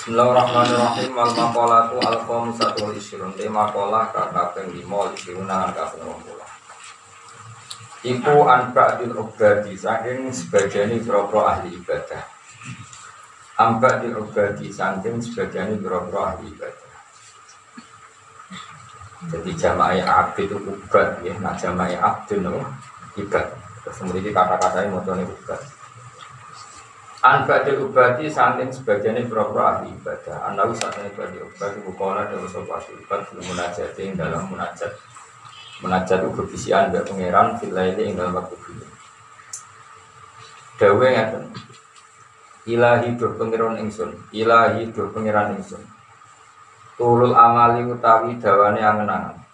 Bismillahirrahmanirrahim. Al maqalatu al satu isyrun Te maqalah kata peng lima isyruna kata peng Iku anba'dil ubadi Saking sebagian bro ahli ibadah. Anba'dil ubadi Saking sebagian bro ahli ibadah. Jadi jama'i abdi itu ubad ya. Nah jama'i abdi itu ibad Terus kemudian kata-katanya motornya ubad An badil ubati sebagian berapa ahli ibadah. Anawi saking ibadi ubati bukola dan sopa sultan belum munajat yang dalam munajat. Munajat itu berbisian mbak pangeran filaili yang dalam waktu ini. Dawe ngaten. Ilahi dur pangeran ingsun. Ilahi dur pangeran ingsun. Tulul amali utawi dawane angen-angen.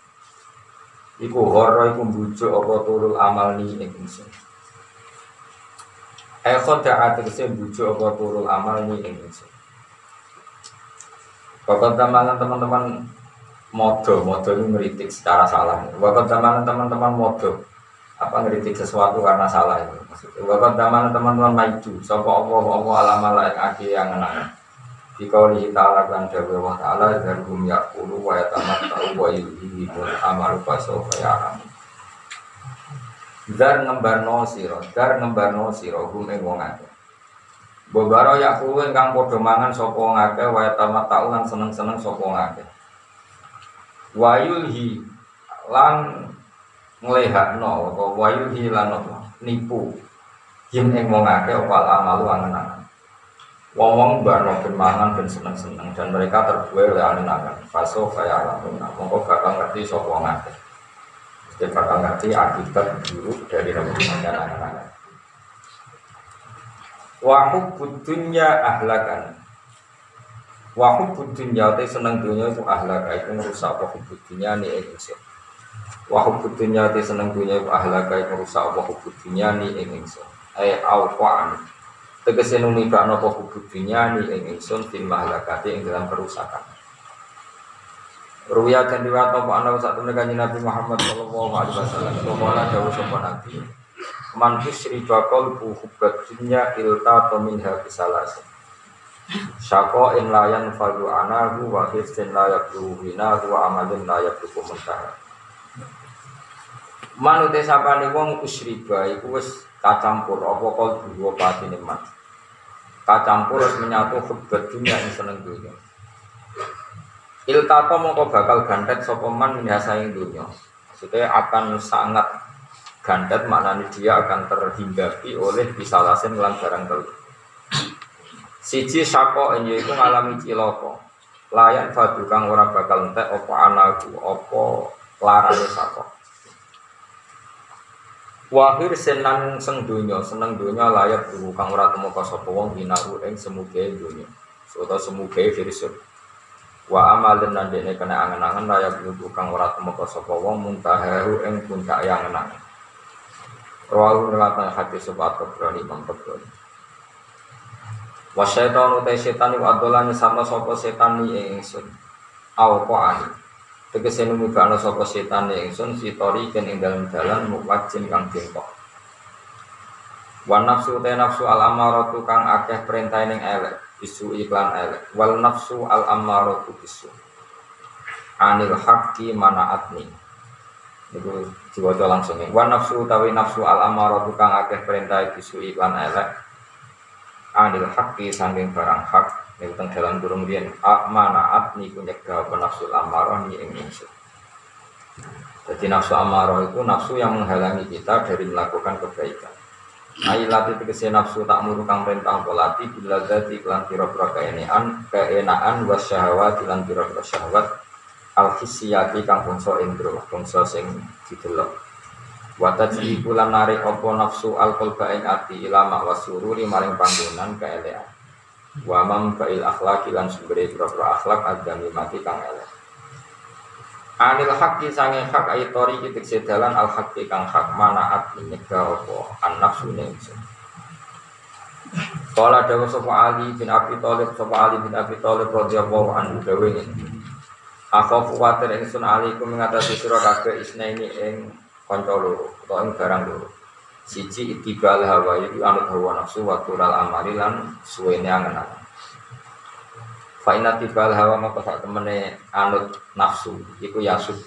Iku horo iku bujuk apa tulul amal ingsun. Eko da'a tegesi bujo apa turul amal ini ingsun Bapak teman teman-teman modo, modo ini meritik secara salah. Bapak teman teman-teman modo, apa ngeritik sesuatu karena salah itu. Bapak teman teman-teman maju, sopo Allah Allah alam yang aki yang enak. Di kauli ta'ala kan dawe wa ta'ala Zarhum yakulu wa yatamat ta'u wa ilhi Amalu pasofa ya Dar ngembarno sira, dar ngembarno sira hum ing wong akeh. Bobaro ya kuwi kang padha mangan sapa wong akeh lan seneng-seneng sapa wong akeh. Wayulhi lan nglehakno apa wayulhi lan nipu him ing wong akeh opal amalu angen-angen. Wong-wong barno ben mangan ben seneng-seneng dan mereka terbuai oleh angen-angen. Faso kaya alam mongko bakal ngerti sapa wong. Dia bakal ngerti akibat buruk dari rebutan anak-anak. Wahub budunya ahlakan. Wahub budunya itu seneng dunia itu ahlaka itu merusak wahub budunya nih ingsun. Wahub budunya itu seneng dunia itu ahlaka itu merusak wahub budunya nih ingsun. Eh awqan. Tegese numibakno wahub budunya nih ingsun fil mahlakati ing dalam kerusakan. Ruya dan riwayat apa anda saat temen kanji Nabi Muhammad Sallallahu Alaihi Wasallam. Ke mana jauh sopan Nabi Man husri bakal buhubat dunya ilta tomin habisalas Syako in layan fadu anahu wa hifzin layak duhina wa amalin layak duhu mentah Man utai sapani wong usriba iku wis kacampur apa kol dua pati man Kacampur harus menyatu hubbat dunya yang seneng dunia Iltato mongko bakal gantet sopeman yang dunia. Maksudnya akan sangat gantet maknanya dia akan terhinggapi oleh pisalasin lan barang telu. Siji sako ini itu ngalami ciloko. Layak fadu kang ora bakal entek opo anaku opo larane sako. Wahir senang seng dunya, seneng dunya layak dulu kang ora temu sapa wong hinahu ing semuge dunya. Utawa semuge firsut. Wa amalin dan dene kena angen-angen layak butuh kang ora temeka sapa wong muntaharu ing puncak yang angen Rawahu riwayat hadis sebat Tabrani Imam syaitan utai setan iku adolane sama sapa setan ni ingsun. Aw qani. Tegese numibakno sapa setan ni ingsun sitori ken ing dalem dalan muwajin kang bengkok. Wa nafsu utai nafsu al amaratu kang akeh perintah ning elek bisu iklan elek wal nafsu al ammaratu bisu. Anil haqqi manaatni itu diwaca langsung ya. Wan nafsu tawi nafsu al ammaratu kang akeh perintah bisu iklan elek anil haqqi sanging barang hak. Itu teng dalam durung riyen. Manaatni ku nyegah nafsu amarah ni ing ingsun jadi nafsu amarah itu nafsu yang menghalangi kita dari melakukan kebaikan Ailati tegese nafsu tak muru kang perintah polati bila dadi kelan pira-pira keenaan keenaan was syahwat lan pira-pira syahwat al hisiyati kang bangsa indro bangsa sing didelok. Wa tajlibu lan narik apa nafsu al qalba ati ilama wasururi maring panggonan keelean. Wa mam fa'il akhlaqi lan pira-pira akhlak adami mati kang elek Anil haqqi sange hak aitori kitik sedalan al haqqi kang hak manaat nyegah apa an nafsu ingsun. Kala dawa sapa Ali bin Abi Thalib sapa Ali bin Abi Thalib radhiyallahu anhu dawe ngene. Aku kuwatir ingsun Ali ku mengatasi sira kabeh isnaini ing kanca loro utawa ing barang loro. Siji itibal hawa iku anut hawa nafsu wa tural amali lan suwene angen-angen. Fa'inat tibal hawa maka sak temene anut nafsu iku yasud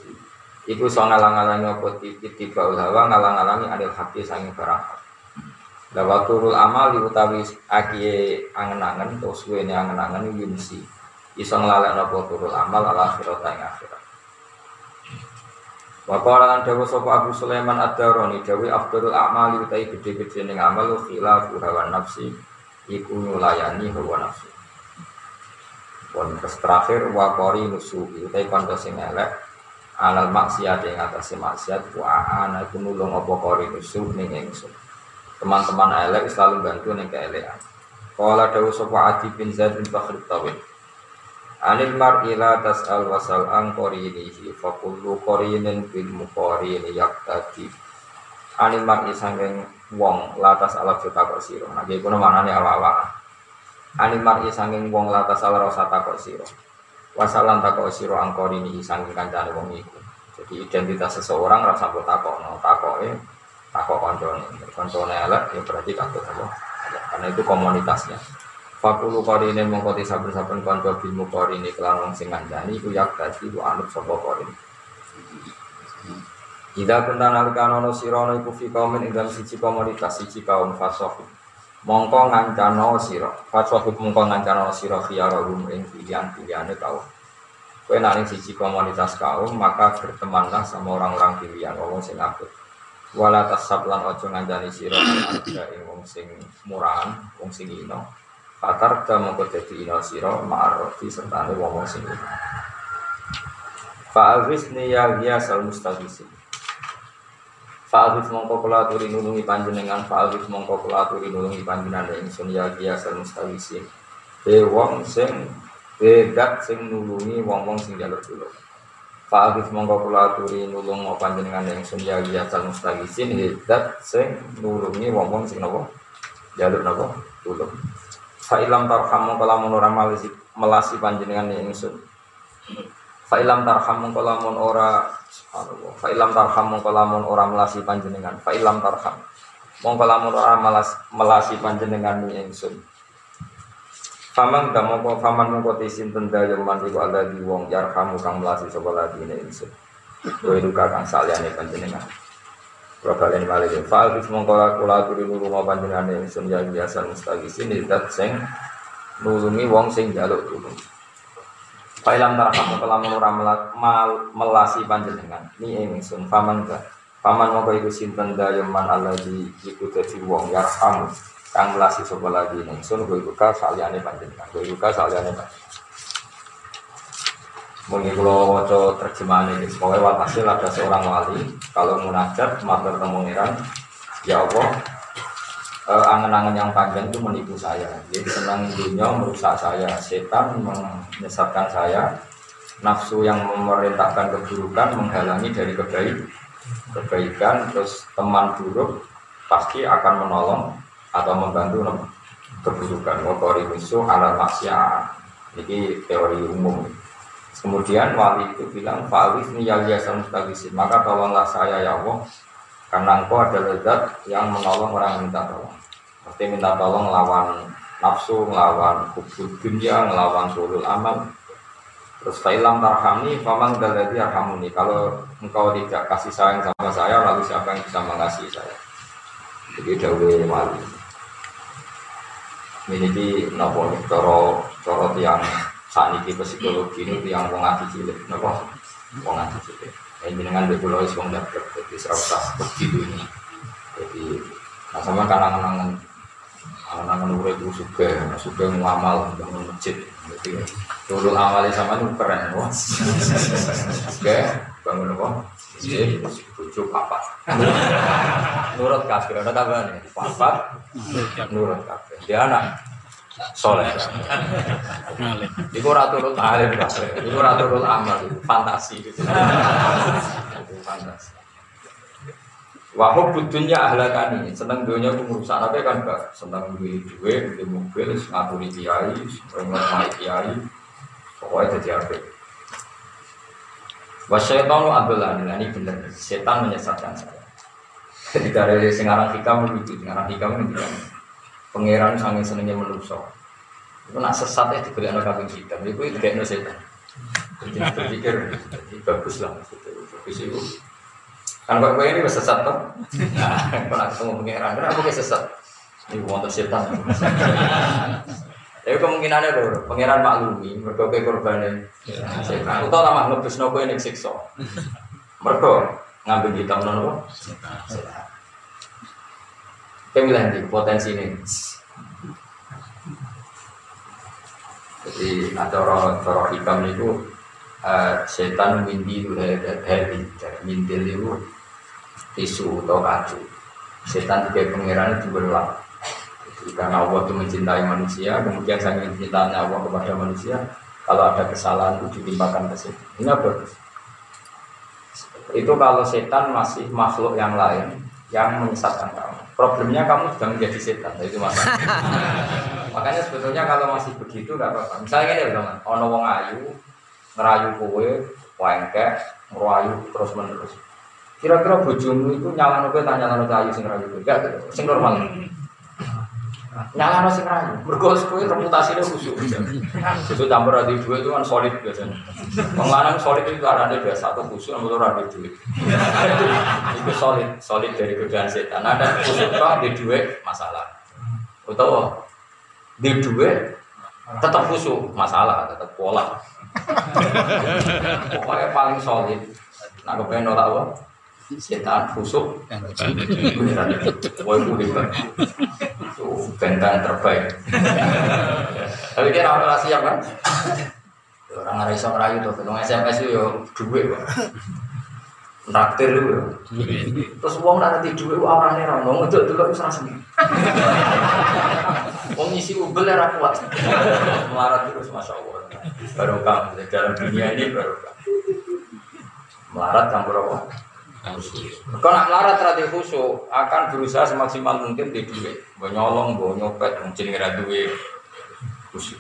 iku iso ngalang-alangi apa tibal hawa ngalang-alangi anil hati sangi barang. Lawa turul amal utawi akie angen-angen atau suwene angen-angen yunsi iso nglalekno apa turul amal ala akhirat ing akhirat. Wa qala lan dawu Abu Sulaiman Ad-Darani dawu afdalul a'mali utai gede-gede ning amal khilafu hawa nafsi iku nyulayani hawa nafsi Pun terus terakhir wa qori nusu utai kanca sing elek alal maksiat ing atase maksiat wa iku nulung apa qori nusu ning ingsun. Teman-teman elek selalu bantu ning keelekan. Qala dawu sapa Adi bin Zaid bin Bakhr Tawil. Anil mar'i la tas'al wasal an qarinihi fa kullu qarinin bil muqarini yaqtadi. Anil mar'i sanging wong la tas'al kok sira. Nah, iki kono manane Animar sanging wong lata salah rasa takok siro Wasalan takok siro angkori ini sanging kancane wong iku. Jadi identitas seseorang rasa buat takok no eh takok koncone Koncone elek ya berarti takut apa? Karena itu komunitasnya. Fakulu korine mongkoti saben-saben konco bilmu korine kelan wong sing ngandani iku yak dadi ku anut sapa korine. Ida kunta nalikana ana sira iku fi kaumin ing siji komunitas siji kaum fasoh mongko ngancano sira. Fatwahud mongko ngancano sira khiyarum ing pilihan-pilihane kaum. Kowe nang siji komunitas kaum maka bertemanlah sama orang-orang pilihan wong sing apik. Wala tasab lan aja ngancani sira ing wong sing murahan wong sing ino. Fatar da mongko dadi ino sira ma'aroti sertane wong sing ino. Fa'awisni ya sal mustaqisin Fa'alif mongko kula aturi nulungi panjenengan Fa'alif mongko kula aturi nulungi panjenengan ingsun ya biasa mustawisin Be wong sing bedat sing nulungi wong-wong sing jalur dulu Fa'alif mongko kula aturi nulung panjenengan ingsun ya biasa mustawisin Bedat sing nulungi wong-wong sing nopo jalur nopo dulu Fa'ilam tarham mongko lamun ora melasi panjenengan ingsun Fa'ilam tarham mongko lamun ora Subhanallah. Fa ilam tarham mongko lamun ora melasi panjenengan. Fa ilam tarham. Mongko lamun ora melas, melasi panjenengan ni ingsun. Faman ka mongko faman mongko tisin tenda yaman iku ada di wong yarhamu kang melasi sapa lagi ni ingsun. Kowe duka kang saliyane panjenengan. Kula balen malih fa alif mongko kula aturi nulunga panjenengan ingsun ya biasa mustagisin zat sing nulungi wong sing jaluk tulung. Failam tarakamu kelamun ora melasi panjenengan. Ni ingsun paman ga paman moko iku sinten dayeman di iku dadi wong yarhamu kang melasi sapa lagi ingsun kowe iku ka saliyane panjenengan kowe iku ka saliyane panjenengan. Mungkin kalau waca terjemahan ini, pokoknya walhasil ada seorang wali, kalau munajat, matur temungiran, ya Allah, uh, angan-angan yang panjang itu menipu saya. Jadi senang dunia merusak saya, setan menyesatkan saya, nafsu yang memerintahkan keburukan menghalangi dari kebaik, kebaikan, terus teman buruk pasti akan menolong atau membantu keburukan. Wakori musuh ala maksiat. Ini teori umum. Kemudian wali itu bilang, Fa'alif niyaliyasa mustagisin. Maka tolonglah saya ya Allah, karena engkau adalah zat yang menolong orang yang minta tolong. Pasti minta tolong lawan nafsu, melawan hubul dunia, melawan sulul amal. Terus fa'ilam tarhamni, famang daladi arhamuni. Kalau engkau tidak kasih sayang sama saya, lalu siapa yang bisa mengasihi saya? Jadi dawe wali. Ini di nopo coro coro tiang saat ini psikologi ini tiang wong cilik, nopo wong cilik. Ini dengan beberapa wong dapat jadi begitu ini. Jadi nah sama kalangan Anak-anak urip itu suka, suka ngamal bangun masjid. Jadi turun awalnya sama itu keren, wah. Suka bangun apa? Masjid, bujuk apa? Nurut kafir, ada tambahan nih. Papa, nurut kafir. Dia anak soleh. Iku ora turun alim kafir. Iku ora turun amal, fantasi. Fantasi. Wahub butuhnya ahlakani, seneng dunia aku merusak tapi kan gak seneng duit duit, di mobil, ngaturi kiai, ngomong kiai, pokoknya jadi apa? Wasyaitan adalah ini benar, setan menyesatkan saya. Jadi dari singarang hikam begitu, singarang hikam itu pangeran sangat senengnya menusuk. Itu nak sesat ya dibeli anak kambing hitam. Itu itu kayak setan. Jadi berpikir bagus lah. Bagus itu. Kan kok ini sesat toh? Nah, kalau ketemu pengiran, kenapa kayak sesat? Ini wonten setan. Tapi kemungkinannya tuh, pangeran maklumi, mereka ke korbannya. Setan. Utau lama ngebus nopo ini sikso. Mereka ngambil hitam nopo. Setan. Kemilah di potensi ini. Jadi ada orang orang hikam itu uh, setan mindi itu dari mintil itu tisu atau kacu. Setan itu berulang. Jadi karena Allah itu mencintai manusia, kemudian saya mencintai Allah kepada manusia. Kalau ada kesalahan itu ditimpakan ke setan. Ini bagus. Itu kalau setan masih makhluk yang lain yang menyesatkan kamu. Problemnya kamu sudah menjadi setan, itu masalah. Makanya sebetulnya kalau masih begitu nggak apa-apa. Misalnya ini teman, ono wong ayu ngerayu kowe, wengke, ngerayu terus menerus. Kira-kira bojomu itu nyala kowe tanya nyala ayu sing ngerayu kowe. Sing normal. Nyala sing ngerayu. Mergo kowe reputasinya khusus. Itu campur ada dua itu kan solid biasanya. Pengelanang solid itu ada biasa satu khusus nomor ada duit. itu solid, solid dari godaan setan. Ada khusus kok di dua masalah. Utawa di dua tetap khusyuk masalah tetap pola pokoknya paling solid nah kepengen nolak apa setan beneran woi hebat. Itu bentang terbaik. Tapi kira orang siap kan? Orang nggak bisa ngerayu tuh. Ketemu SMS itu yo duit Traktir itu Terus uang nanti duit orangnya orang ngomong itu dulu harus sendiri Wong ngisi ubel ya kuat. Melarat terus masya Allah. Barokah dalam dunia ini barokah. Melarat campur apa? Kalau melarat terhadap khusyuk akan berusaha semaksimal mungkin di duit. Mau nyolong, nyopet, mungkin ngira duit khusyuk.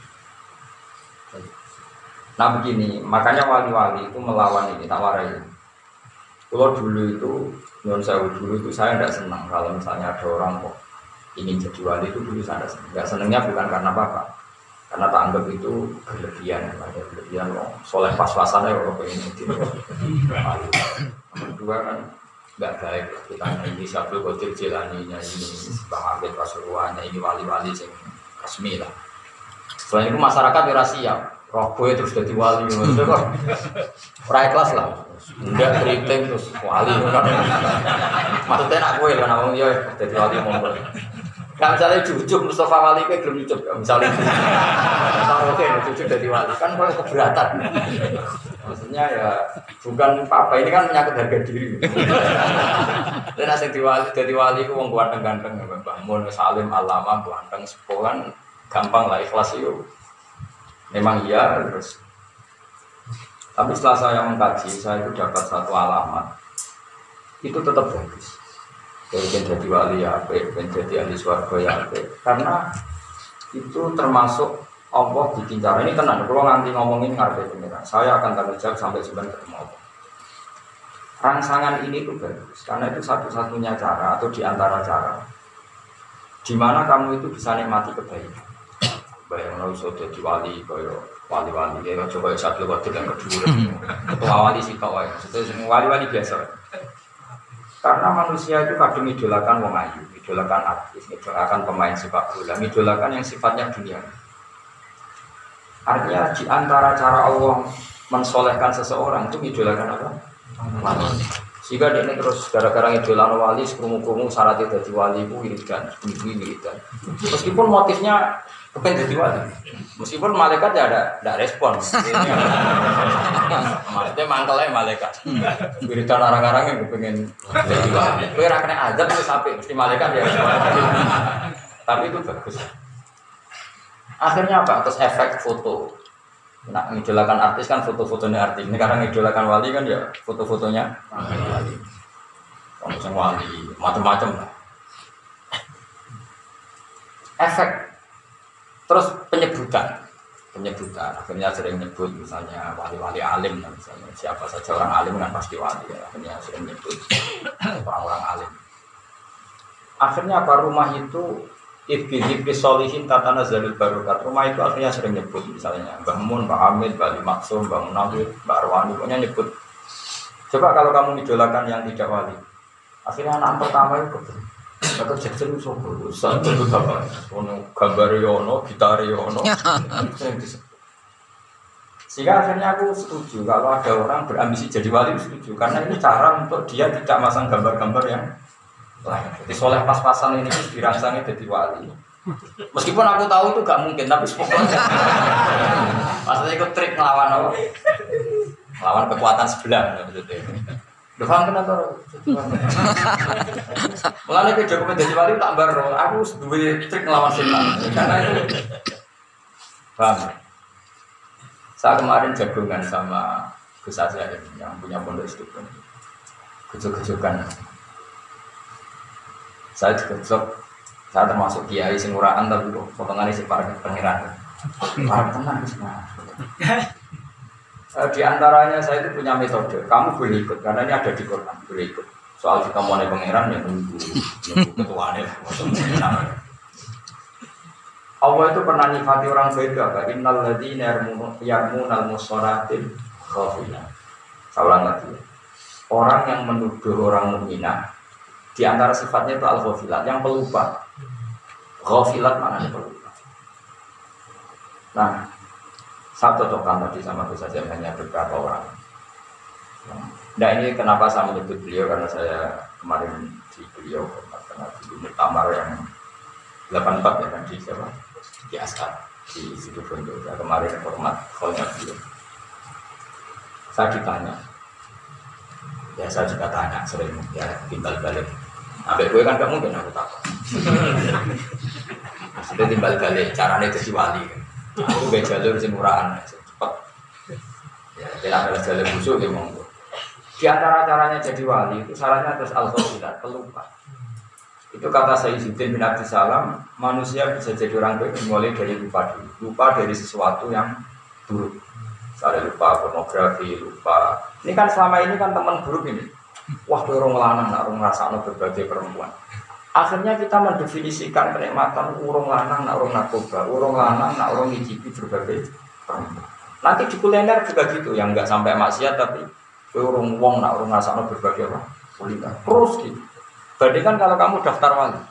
Nah begini, makanya wali-wali itu melawan ini, tak warai. Kalau dulu itu, non saya dulu itu saya tidak senang kalau misalnya ada orang kok ingin jadi wali itu dulu saya nggak senengnya bukan karena apa-apa karena tak anggap itu berlebihan ada berlebihan loh soleh pas-pasannya kalau pengen jadi kedua kan nggak baik kita ini satu kotir jelaninya ini bang Abed Pasuruannya ini wali-wali yang resmi lah. Selain itu masyarakat ya siap gue terus jadi wali maksudnya kok kelas lah. Enggak keriting terus wali maksudnya nak gue kan ya jadi wali mau Nah misalnya cucu Mustafa Wali kayak belum cucu, misalnya oke cucu dari wali kan kalau keberatan. Maksudnya ya bukan apa ini kan menyangkut harga diri. Dan asing diwali jadi wali itu wong ganteng-ganteng, bangun salim alama ganteng sekolah gampang lah ikhlas itu. Memang iya terus. Tapi setelah saya mengkaji, saya itu dapat satu alamat. Itu tetap bagus pengen jadi wali ya pengen jadi ahli suarga ya karena itu termasuk Allah bikin cara ini tenang kalau nanti ngomongin ngarep pengiran saya akan tanggung jawab sampai sebentar ketemu Allah. Rangsangan ini tuh bagus karena itu satu-satunya cara atau di antara cara di mana kamu itu bisa nikmati kebaikan. Bayang lo sudah jadi wali koyo wali-wali. Ya coba satu waktu yang kedua. Ketua wali sih kau ya wali-wali biasa karena manusia itu kadang idolakan wong ayu, idolakan artis, idolakan pemain sepak bola, idolakan yang sifatnya dunia. Artinya di antara cara Allah mensolehkan seseorang itu idolakan apa? Wali. Jika dia ini terus gara-gara idolan wali, sekrumu-krumu syaratnya jadi wali itu wiridan, ibu wiridan. Meskipun motifnya kepengen jadi wali. Meskipun malaikat ya ada, ada respon. Maksudnya mangkelnya malaikat. Wiridan orang-orang yang kepengen jadi wali. Kue raknya aja tuh sampai mesti malaikat ya. Tapi itu bagus. Akhirnya apa? Terus efek foto. Nah, ngidolakan artis kan foto-fotonya artis. Ini karena ngidolakan wali kan ya foto-fotonya wali. Kalau wali, macam-macam lah. Efek Terus penyebutan, penyebutan. Akhirnya sering nyebut misalnya wali-wali alim, misalnya siapa saja orang alim kan pasti wali. Ya. Akhirnya sering nyebut orang-orang alim. Akhirnya apa rumah itu Ibni Solihin Tatana Zalil Barokat Rumah itu akhirnya sering nyebut misalnya Mbah Mun, Mbah Hamid, Mbah Maksum, Mbah Munawir, Mbah Arwani Pokoknya nyebut. Coba kalau kamu idolakan yang tidak wali Akhirnya anak pertama itu kebel Kata Jackson itu sopo Satu itu apa? Gambar yono, gitar yono Sehingga akhirnya aku setuju Kalau ada orang berambisi jadi wali setuju. Karena ini cara untuk dia tidak masang gambar-gambar yang jadi soleh pas-pasan ini dirangsangnya jadi wali. Meskipun aku tahu itu gak mungkin, tapi pokoknya maksudnya ikut trik melawan apa? Melawan kekuatan sebelah maksudnya. Udah paham kenapa? Mulanya ke Jokowi jadi wali tak baru, aku dua trik melawan setan. Karena itu paham. Saya kemarin jagungan sama Gus Azhar yang punya pondok itu. Kejuk-kejukan saya juga besok saya termasuk kiai sing uraan tapi kok potongannya si para pangeran. Para tenang semua. Di antaranya saya itu punya metode. Kamu boleh ikut karena ini ada di Quran. Boleh ikut. Soal kita mau pangeran ya tunggu ketuanya lah. Allah itu pernah nyifati orang beda kan innal ladzina yarmunal musolatin khafina. Saya lagi. Orang yang menuduh orang mukminah di antara sifatnya itu al-ghafilat, yang pelupa. Ghafilat mana pelupa. Nah, saya cocokkan tadi sama itu saja hanya beberapa orang. Nah ini kenapa saya menyebut beliau karena saya kemarin di beliau karena di Muktamar yang 84 ya kan di siapa di Askar di situ Bondo. Ya, kemarin hormat kolnya beliau. Saya ditanya, ya saya juga tanya sering ya timbal balik Sampai gue kan gak mungkin aku takut. Maksudnya timbal balik caranya jadi wali. Aku gak jalur sing murahan cepet. Ya, dan adalah jalur busuk ya monggo. Di antara caranya jadi wali itu sarannya terus al tidak pelupa. Itu kata Sayyidina bin Abdul Salam, manusia bisa jadi orang baik dimulai dari lupa dulu. Lupa dari sesuatu yang buruk. Misalnya lupa pornografi, lupa. Ini kan selama ini kan teman buruk ini Wah, orang lanang nak orang no berbagai perempuan. Akhirnya kita mendefinisikan kenikmatan urung lanang nak urung narkoba, urung lanang nak urung ngicipi berbagai perempuan. Nanti di kuliner juga gitu, yang nggak sampai maksiat tapi urung wong nak urung no berbagai apa? Kuliner. Terus gitu. Bandingkan kalau kamu daftar wali.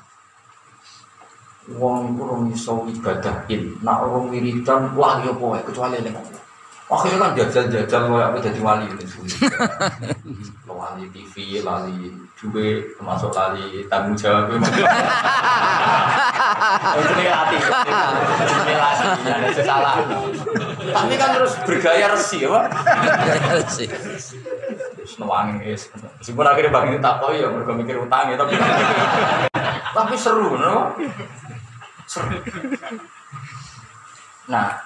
Wong urung iso ibadahin, nak urung wiridan, wah ya boy, kecuali dengan Akhirnya kan jajal-jajal kayak apa jadi wali ini Wali TV, lali juga termasuk lali tanggung jawab. Itu nih hati, ini lali, ada salah. Tapi kan terus bergaya resi, apa? Resi. Senuangi, meskipun akhirnya bagi tak tahu ya, mereka mikir utang ya, tapi tapi seru, no? Seru. Nah,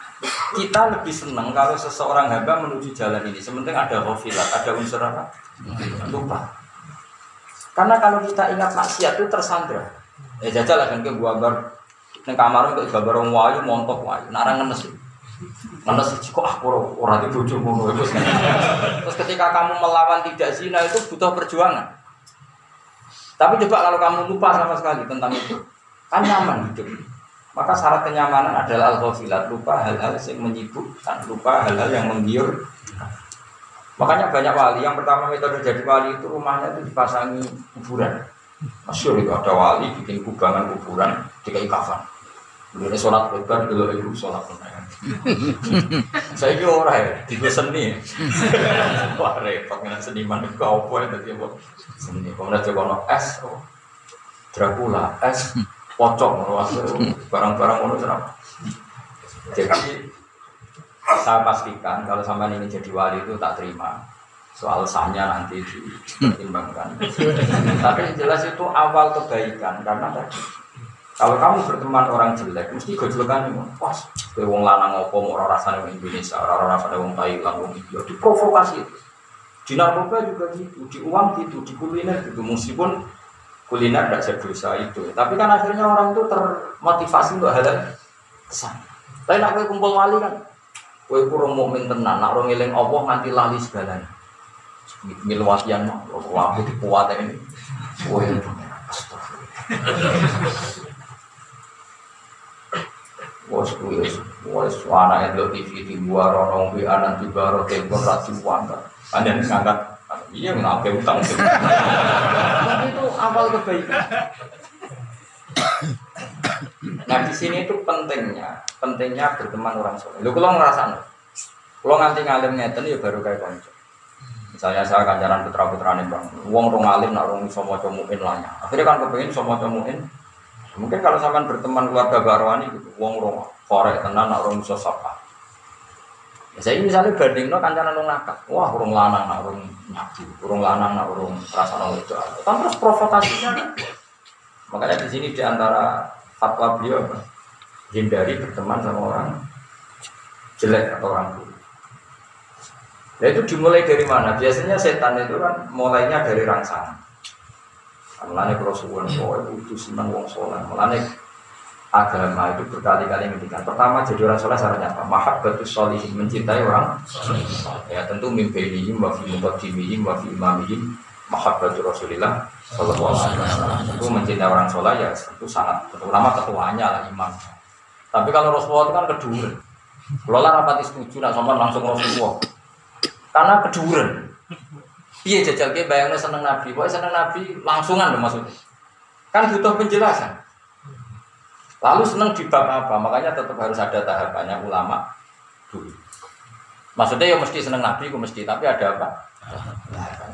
kita lebih senang kalau seseorang hamba menuju jalan ini. Sementing ada hofilat, ada unsur apa? Lupa. Karena kalau kita ingat maksiat itu tersandra. Ya jajal kan ke gua bar neng kamar untuk gambar orang wayu montok wayu. Narang ngenes. Ngenes kok ah ora ora di bojomu Terus ketika kamu melawan tidak zina itu butuh perjuangan. Tapi coba kalau kamu lupa sama sekali tentang itu, kan nyaman hidup. Maka syarat kenyamanan adalah al-ghafilat, lupa hal-hal yang menyibukkan, lupa hal-hal yang menggiur. Makanya banyak wali, yang pertama metode jadi wali itu rumahnya itu dipasangi kuburan. Masyur itu ada wali bikin kubangan kuburan dikai kafan. Dulu sholat lebar, dulu ibu sholat lebar. Saya kira orang ya, tiga seni. Wah repot dengan seniman itu apa ya tadi apa? Seni, kemudian coba es, oh. Dracula, es, pocong barang-barang ngono Jadi saya pastikan kalau sama ini jadi wali itu tak terima soal sahnya nanti dipertimbangkan. Tapi jelas itu awal kebaikan karena tadi kalau kamu berteman orang jelek mesti gojlokan pas kowe wong lanang opo mau rasane wong Indonesia, ora rasane wong Thailand, wong India diprovokasi itu. Di narkoba juga gitu, di uang gitu, di kuliner gitu meskipun kuliner tidak sedosa itu. Tapi kan akhirnya orang itu termotivasi untuk hal kesan. Tapi nak kue kumpul wali kan, kue kurang mukmin tenan, nak orang ngiling Allah nganti lali segalanya. Milwatian mah, aku dikuat ini. Kue bos wis wis anak itu TV di luar orang bi anak di baro telepon rasi wanda ada ngangkat iya kenapa utang tapi itu awal kebaikan. Nah di sini itu pentingnya pentingnya berteman orang soleh. Lu kalau ngerasa kalau nganti ngalim ngeten ya baru kayak konco. Misalnya saya kancaran putra putra nih bang. Uang rong alim nak rong somo comuin lahnya akhirnya kan kepengen somo comuin mungkin kalau sampai berteman keluarga barwani gitu uang rong korek tenan nak rong iso ya, saya misalnya banding no kancaran rong nakal wah rong lanang nak rong nyabu rong lanang nak rong rasa nol itu kan terus provokasinya makanya di sini di antara fatwa beliau hindari berteman sama orang jelek atau orang buruk Nah itu dimulai dari mana? Biasanya setan itu kan mulainya dari rangsangan. Mulanya kalau suwon itu senang wong soleh. Mulanya agama itu berkali-kali menghentikan. Pertama jadi orang soleh syaratnya apa? Mahabbatus solihin mencintai orang. Ya tentu mimpi ini, wafi muqaddimihim, wafi imamihim, mahabbatul Rasulillah Sallallahu Alaihi Wasallam. Itu mencintai orang soleh ya tentu sangat terutama ketuanya lah imam. Tapi kalau Rasulullah itu kan kedua. Kalau lah rapati setuju, nak sama langsung Rasulullah. Karena keduren. Iya jajal ke bayangnya seneng Nabi, pokoknya seneng Nabi langsungan dong maksudnya. Kan butuh penjelasan. Lalu seneng di bab apa? Makanya tetap harus ada tahapannya ulama dulu. Maksudnya ya mesti seneng Nabi, aku mesti, tapi ada apa?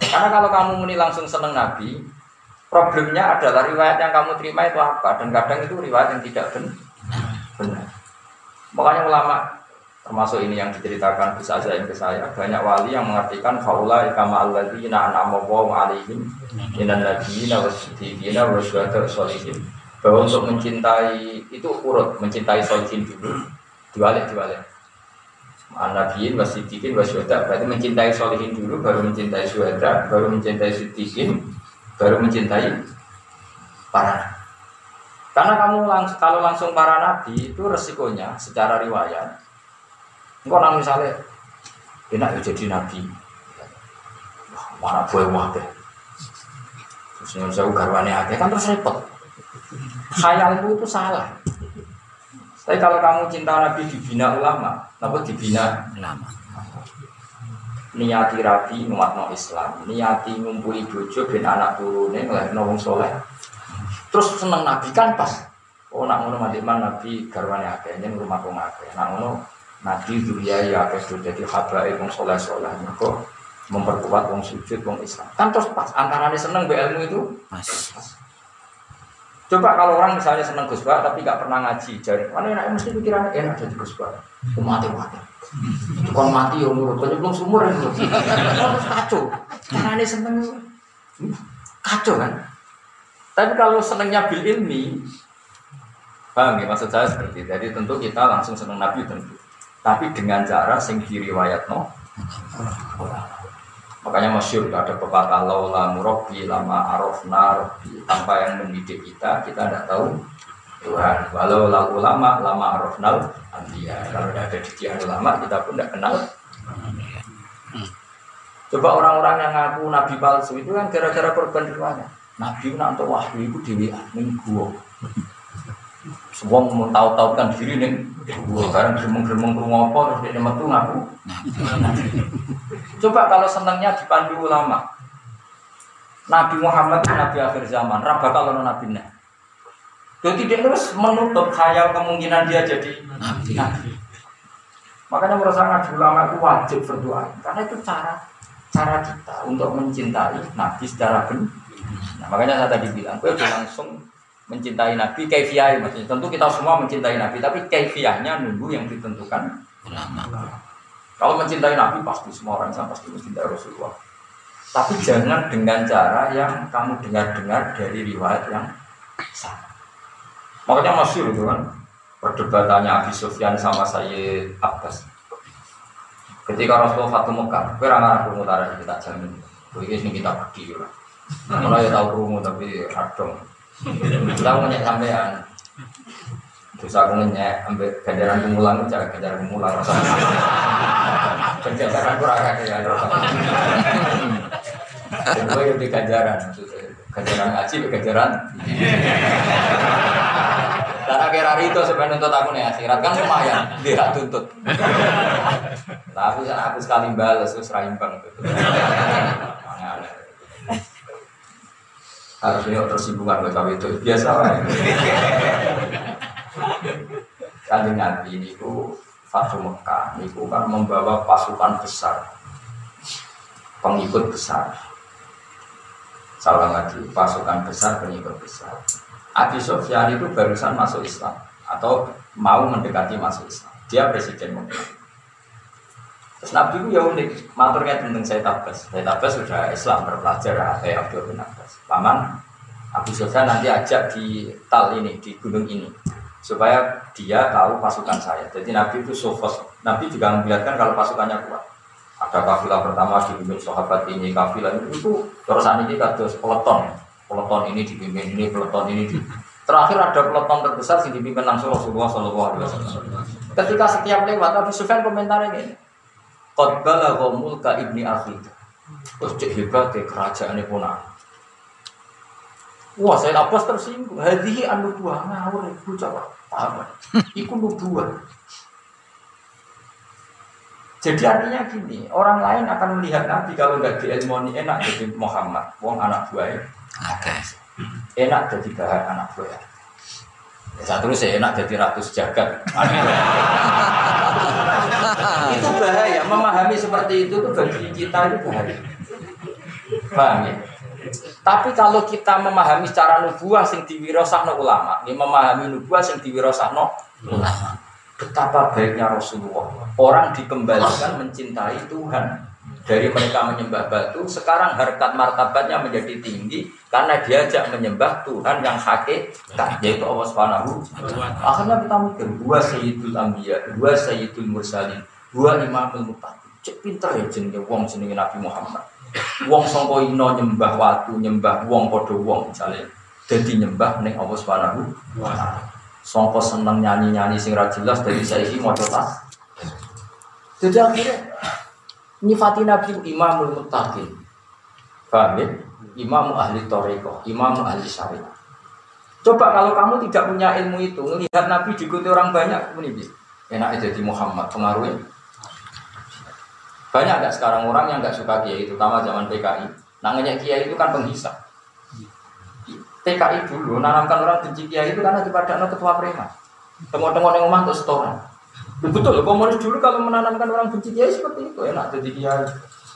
Karena kalau kamu muni langsung seneng Nabi, problemnya adalah riwayat yang kamu terima itu apa? Dan kadang itu riwayat yang tidak benar. Makanya ulama termasuk ini yang diceritakan bisa saja yang ke saya banyak wali yang mengartikan faula ikama alladzina an'ama Allahu alaihim minan nabiyina wasiddiqina wasyuhada sholihin bahwa untuk mencintai itu urut mencintai sholihin dulu diwalik diwalik An-Nabiyin wasiddiqin wasyuhada berarti mencintai sholihin dulu baru mencintai syuhada baru mencintai siddiqin baru mencintai para karena kamu langs kalau langsung para nabi itu resikonya secara riwayat Engkau nang misalnya enak ya jadi nabi. Mana boleh wae. Terus yang saya garwane akeh kan terus repot. Khayalmu itu salah. Tapi kalau kamu cinta Nabi dibina ulama, apa dibina ulama? Niati rapi no Islam, niati ngumpuli bojo ben anak turune ngelahirno wong soleh. Terus seneng Nabi kan pas. Oh nak ngono mandiman Nabi garwane akeh, nyen rumah wong akeh. Nak ngono Nabi dunia ya sudah jadi habai wong soleh soleh kok memperkuat wong sujud wong Islam kan terus pas antara seneng be ilmu itu Mas. Coba kalau orang misalnya seneng Gus tapi gak pernah ngaji, jadi mana enak mesti pikirannya enak jadi Gus Bah. Mati mati. Kon mati ya nurut, kan belum sumur ya nurut. Terus kacau. Caranya seneng kacau kan. Tapi kalau senengnya bil ilmi, paham ya maksud saya seperti itu. Jadi tentu kita langsung seneng Nabi tentu tapi dengan cara sing diriwayat no makanya masyur ada pepatah laula murabbi lama arafna rabbi. Tanpa yang mendidik kita kita tidak tahu Tuhan. Walau la ulama lama arafnal anbiya. Kalau tidak ada didikan ulama kita pun tidak kenal. Coba orang-orang yang ngaku nabi palsu itu kan gara-gara korban riwayat. Nabi nak untuk wahyu itu dewi minggu semua mau tahu-tahu kan diri nih, sekarang geremeng-geremeng rumah apa terus dia metu ngaku. Coba kalau senangnya dipandu ulama, Nabi Muhammad Nabi akhir zaman, raba kalau Nabi nah. Jadi dia terus menutup khayal kemungkinan dia jadi Nabi. Makanya menurut saya ngaji ulama itu wajib berdoa, karena itu cara cara kita untuk mencintai Nabi secara benar. Nah, makanya saya tadi bilang, gue langsung mencintai Nabi kaifiah maksudnya. Tentu kita semua mencintai Nabi tapi kaifiahnya nunggu yang ditentukan ulama. Kalau mencintai Nabi pasti semua orang sama pasti mencintai Rasulullah. Tapi jangan dengan cara yang kamu dengar-dengar dari riwayat yang sama makanya masih itu kan perdebatannya Abi Sufyan sama Sayyid Abbas. Ketika Rasulullah Fatum Mekah kira aku mutara kita jamin. Ini kita pergi lah Mulai ya tahu rumu tapi radong kita mau nyek sampean. Terus aku ngenyek ambil ganjaran kemulan, cara ganjaran kemulan rasa. Ganjaran kurang agak ya. Dan gue yang di ganjaran, ganjaran ngaji, ganjaran. Karena Nak kira itu sebenarnya nuntut aku nih akhirat kan lumayan, dia tuntut. Tapi aku sekali balas terus raimbang gitu. Harus ini tersinggungan betul itu biasa lah. Kanjeng Nabi ini ku Fatu Mekah, ini kan membawa pasukan besar, pengikut besar. Salah lagi, pasukan besar, pengikut besar. Abi Sofyan itu barusan masuk Islam atau mau mendekati masuk Islam. Dia presiden Mekah. Terus Nabi itu ya unik, maturnya tentang saya tabas. Saya tabas sudah Islam berpelajar kayak Abdul bin Abbas. Paman Abu Sofyan nanti ajak di tal ini, di gunung ini supaya dia tahu pasukan saya. Jadi Nabi itu sofos. Nabi juga memperlihatkan kalau pasukannya kuat. Ada kafilah pertama dipimpin sahabat ini, kafilah itu terus ini kados peleton. Peleton ini dipimpin ini, peleton ini di Terakhir ada peleton terbesar yang dipimpin langsung Rasulullah Wasallam. Ketika setiap lewat Nabi Sufyan komentar ini, Qadbala mulka ibni akhi. Terus cek hebat ke kerajaan pun Wah, saya lapas tersinggung. Hadihi anu buah ngawur ibu coba apa? Iku nubuah. Jadi artinya gini, orang lain akan melihat Nabi kalau nggak diilmoni enak jadi Muhammad, wong anak buah Oke. Enak jadi bahan anak buah. Ya, satu saya enak jadi ratus jagat. itu bahaya. Memahami seperti itu tuh bagi kita itu bahaya. Paham ya? Tapi kalau kita memahami secara nubuah sing diwirosahno ulama, ini memahami nubuah sing diwirosahno ulama. Betapa baiknya Rasulullah. Orang dikembalikan mencintai Tuhan. Dari mereka menyembah batu, sekarang harkat martabatnya menjadi tinggi karena diajak menyembah Tuhan yang hakikat, yaitu Allah Subhanahu. Akhirnya kita mikir, dua sayyidul anbiya, dua sayyidul mursalin, dua imamul muttaqin. Cek pinter ya jenenge wong jenenge Nabi Muhammad. Wong sangka ino nyembah watu, nyembah wong padha wong misalnya. Jadi nyembah ning Allah Subhanahu. Sangka seneng nyanyi-nyanyi sing ra jelas dari saiki maca tas. Jadi akhirnya nyifati Nabi Imamul Muttaqin. Paham ya? Imam ahli toriko, imam ahli syariah. Coba kalau kamu tidak punya ilmu itu, melihat Nabi diikuti orang banyak, ini enak jadi Muhammad, pengaruhnya banyak nggak sekarang orang yang nggak suka kiai, terutama zaman PKI. Namanya kiai itu kan penghisap. PKI dulu nanamkan orang benci kiai itu karena ada ketua preman. Tengok-tengok yang rumah untuk setoran. Betul, komunis dulu kalau menanamkan orang benci kiai seperti itu enak jadi kiai.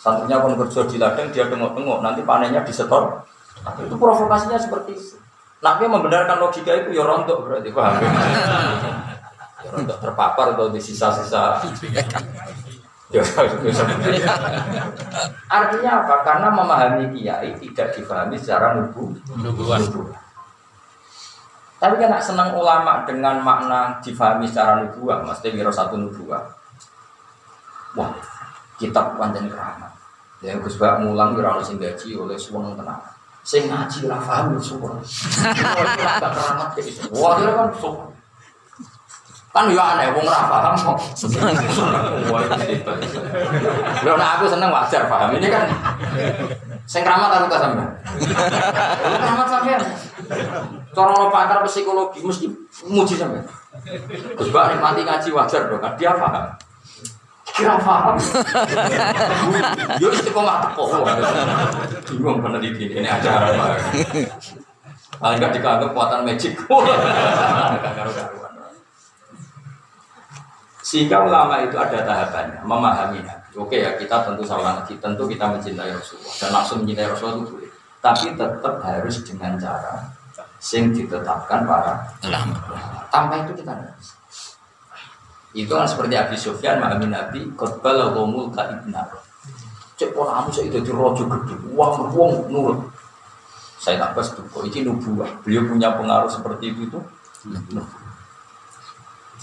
Santrinya pun kerja di ladang dia tengok-tengok nanti panennya disetor. Nah, itu provokasinya seperti itu. Nabi membenarkan logika itu ya rontok berarti paham. ya rontok terpapar atau di sisa-sisa Ya, Artinya apa? Karena memahami kiai tidak difahami secara nubu. Nubuan. Tapi kan senang ulama dengan makna difahami secara nubuah, mesti kira satu nubuah. Wah, kitab panjang keramat. Ya Gus Bak mulang kira sing gaji oleh suwung tenang. Sing ngaji ora paham suwung. Wah, keramat kayak Wah, kira kan suwung. Kan ya aneh, wong ora paham kok. Lho nek aku seneng wajar paham. Ini kan sing keramat aku ta sampean. Keramat sampean. Lo pakar psikologi mesti muji sampean. Gus Bak nikmati ngaji wajar dong, kan dia paham. Kira paham. Yo istiqomah teko. Bingung peneliti ini acara apa. Paling enggak dianggap kekuatan magic. Sehingga ulama itu ada tahapannya, memahami Oke ya, kita tentu salah lagi, tentu kita mencintai Rasulullah dan langsung mencintai Rasulullah itu boleh. Tapi tetap harus dengan cara sing ditetapkan para ulama. Tanpa itu kita tidak bisa. Itu kan seperti Abi Sufyan memahami Nabi, khotbah gomul ka ibnar. Cek pola kamu saya itu rojo gede, uang uang nurut. Saya tak pas tuh, ini nubuah. Beliau punya pengaruh seperti itu itu.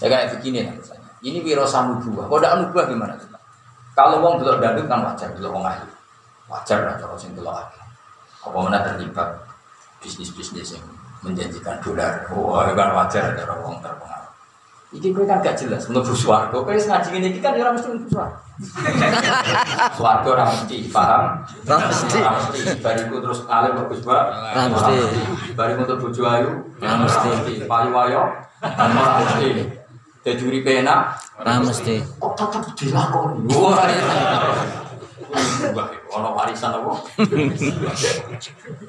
Saya kayak begini lah misalnya. Ini wirosa nubuah. Kalau tidak nubuah gimana? Kalau wong belok dandut kan wajar, belok wong ayu. Wajar lah kalau sing belok ayu. Apa mana terlibat bisnis-bisnis yang menjanjikan dolar. Wah, oh, kan wajar ada wong terpengaruh. Iki gue kan gak jelas mlebu swarga. Kowe ngaji ngene iki kan ora mesti mlebu swarga. Swarga ora mesti paham. Ora mesti. Mesti bariku terus alim bagus, Pak. Ora mesti. Bariku untuk bojo ayu. Ora mesti. Payu wayo. Ora mesti. Dadi uripe enak, Ora mesti. kok tetep dilakoni. Wah. Wah, ono warisan apa?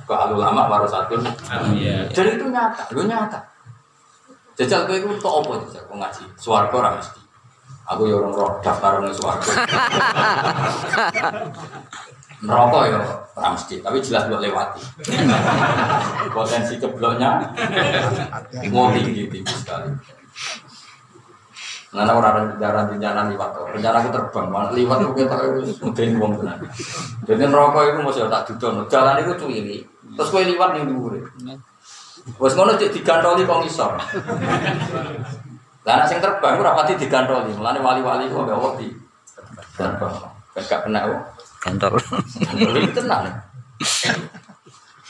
Kalau lama baru satu. Iya. Dan itu nyata, lu nyata. Jajal kowe iku untuk apa jajal kok ngaji? Swarga ora mesti. Aku ya orang roh daftar nang swarga. Neraka ya ora mesti, tapi jelas buat lewati. Potensi cebloknya mau tinggi tinggi sekali. Nana orang rencana rencana liwat tuh. Rencana aku terbang, malah liwat aku kita mungkin uang tenan. Jadi neraka itu mesti tak dudon. Jalan itu cuwili. Terus kowe liwat ning dhuwure. Wes ngono cek digantoli kok ngisor. Lah sing terbang ora pati digantoli. Mulane wali-wali kok gak wedi. Terbang. Wes gak kena kok. Gantoli tenan.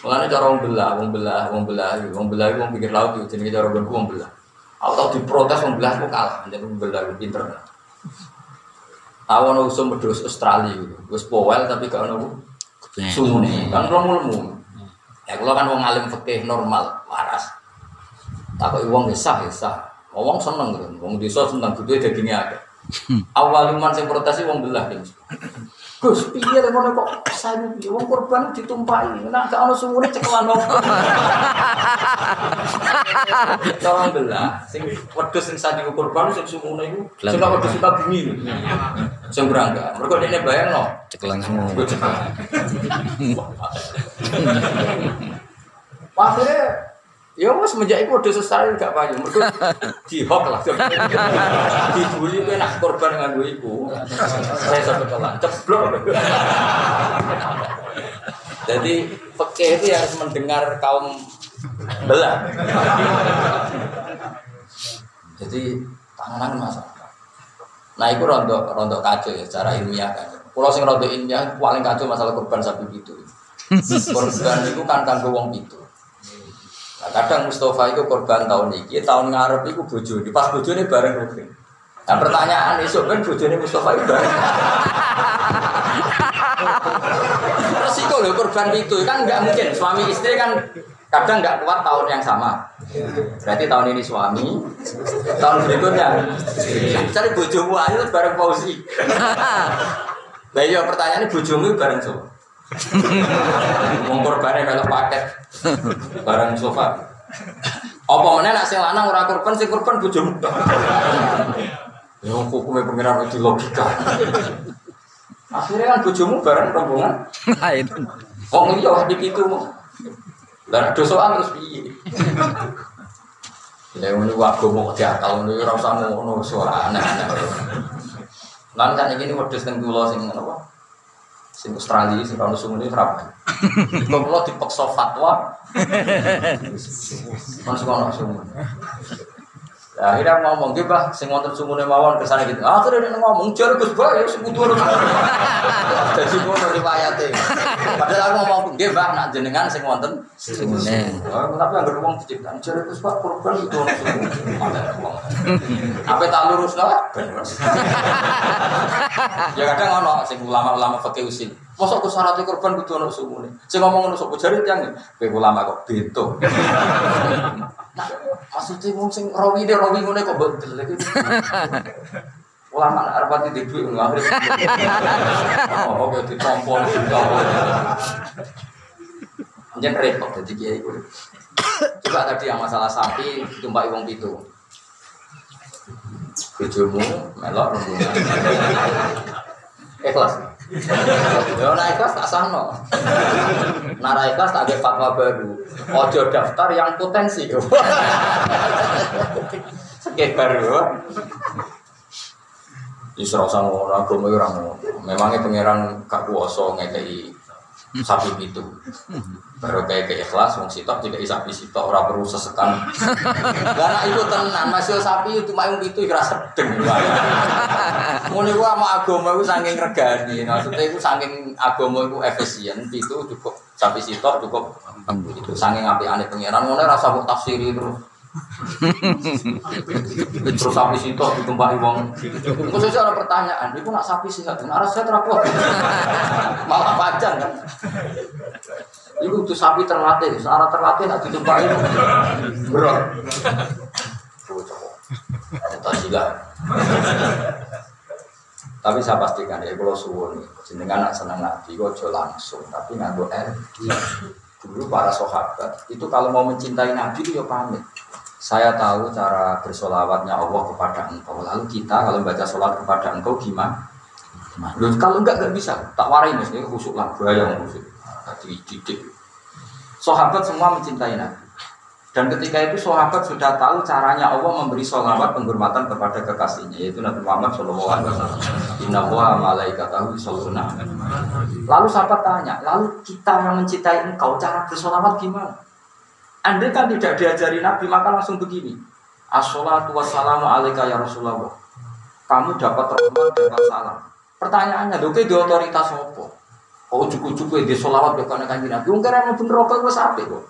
Mulane cara wong belah, wong belah, wong belah, wong belah wong pikir laut yo jenenge cara wong wong belah. Aku tau diprotes wong belah kok kalah, jadi wong belah ku pinter. Aku ono usum medhus Australia gitu. Wis powel tapi gak ono sumune. Kan romo-romo. Ya kalau kan wong alim fikih normal, waras. Takoki wong ya sah ya sah. Wong seneng gitu. Wong desa seneng gede dagingnya akeh. Awal iman sing protes wong belah gitu. Gus, piye lek ngono kok sayu piye wong korban ditumpahi. Nek gak ono sumune cekelan wong. Tolong belah. Sing wedhus sing sayu korban sing sumune iku sing wedhus suka bumi. Sing berangga. Mergo dene bayangno. Cekelang semua. Akhirnya Ya wes semenjak itu udah selesai gak payu. Mereka dihok lah. Dibully kowe nak korban nganggo iku. Saya sampai kelan ceblok. Jadi peke itu harus mendengar kaum belah. Jadi tangan masalah. Nah itu rontok rontok kacau ya secara ilmiah kan. Kalau sing rontok ilmiah paling kacau masalah korban sapi itu. Korban itu kan kanggo wong itu. Nah, kadang Mustafa itu korban tahun ini, tahun ngarep itu bojo, pas bojo ini bareng rutin. Nah pertanyaan esok kan bojo ini Mustafa itu bareng. Resiko loh korban itu kan nggak mungkin suami istri kan kadang nggak kuat tahun yang sama. Berarti tahun ini suami, tahun berikutnya. Cari bojomu ayo bareng Fauzi. Nah iya pertanyaannya bojomu bareng siapa? Wong korbane melok paket barang sofa. Apa meneh nek sing lanang ora korban sing korban bojomu. Ya hukume pengiran itu logika. Akhirnya kan bojomu bareng rombongan. Lain. Wong iya wah itu mau. Lah dosoan terus piye? Ya ngono ku agama kok diakal ngono ora usah ngono suara aneh-aneh. Lan kan iki wedhus teng kula sing apa? Sing Australia sing kalau sumune berapa? Kalau kalau dipaksa fatwa, masuk kalau sumune. Ya, akhirnya ngomong gitu bah, sing wonten sumune mawon ke sana gitu. Terus dia ngomong jar Gus Bah, ya sing kudu Jadi ngono riwayate. Padahal aku ngomong nggih Mbah nak jenengan sing wonten Sumune. Oh, tapi yang ngomong diciptakan jar Gus Bah korban itu ono. Apa tak lurus lah? Ya kadang ono sing ulama-ulama fikih usil. Mosok ku syaratnya korban kudu ono sumune. Sing ngomong ngono sapa jare tiyang kowe ulama kok beto. Maksudnya wong sing rawi de rawi ngene kok betul lagi. Ulama arep di duit ngono akhire. Oh, kok ditompol juga. Jangan repot jadi kiai itu. Coba tadi yang masalah sapi ditumpaki wong pitu. Bojomu melok rombongan. Ikhlas. Ya ora ikhlas tak sahno. Nara ikhlas tak ada fatwa baru. Ojo daftar yang potensi. Sekeh baru. Isra sama orang agama orang Memangnya pangeran gak kuasa ngekei sapi itu. Baru kayak ke ikhlas, wong sitok tidak sapi sitok orang perlu sesekan. Karena itu tenan, masih sapi itu mayung itu kira sedeng. Ngono iku sama agama itu saking regani. Maksudnya itu saking agama itu efisien, itu cukup sapi sitok cukup itu saking api aneh pangeran. Ngono rasa kok tafsiri terus. Terus sapi sitok ditumpahi wong. Khususnya ada pertanyaan, itu nak sapi sih nggak? Arah saya terapot. Malah panjang kan. Itu tuh sapi terlatih, searah terlatih nak ditumpahi berat. cowok. Mutasilah. Tapi saya pastikan ya kalau suwun jenengan nak seneng nabi kok langsung tapi nganggo R. Dulu para sahabat itu kalau mau mencintai nabi itu ya pamit. Saya tahu cara bersolawatnya Allah kepada engkau. Lalu kita kalau baca sholat kepada engkau gimana? Loh, kalau enggak enggak bisa. Tak warai ini khusuk lah, bahaya khusuk. Tadi didik. Sahabat semua mencintai Nabi. Dan ketika itu sahabat sudah tahu caranya Allah memberi sholawat penghormatan kepada kekasihnya yaitu Nabi Muhammad Shallallahu Alaihi Wasallam. Inna wa malaikatahu. Lalu sahabat tanya, lalu kita yang mencintai engkau cara bersolawat gimana? Anda kan tidak diajari Nabi maka langsung begini. Assalatu wassalamu alaika ya Rasulullah. Kamu dapat rahmat dapat salam. Pertanyaannya, lho di otoritas apa? Oh cukup-cukup di solawat ya karena kanji Nabi. Ungkir yang bener rokok gue sampai kok.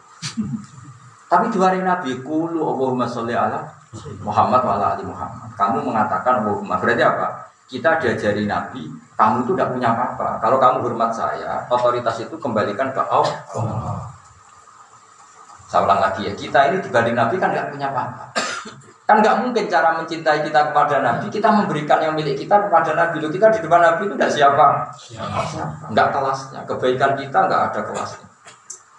Tapi dua hari Nabi, kulu Allahumma sholli ala Muhammad wa ala ali Muhammad. Kamu mengatakan Allahumma, berarti apa? Kita diajari Nabi, kamu itu tidak punya apa-apa. Kalau kamu hormat saya, otoritas itu kembalikan ke Allah. Saya ulang lagi ya, kita ini dibanding Nabi kan nggak punya apa-apa. Kan nggak mungkin cara mencintai kita kepada Nabi, kita memberikan yang milik kita kepada Nabi. Loh, kita di depan Nabi itu tidak siapa? Siapa? Nggak kelasnya. Kebaikan kita nggak ada kelasnya.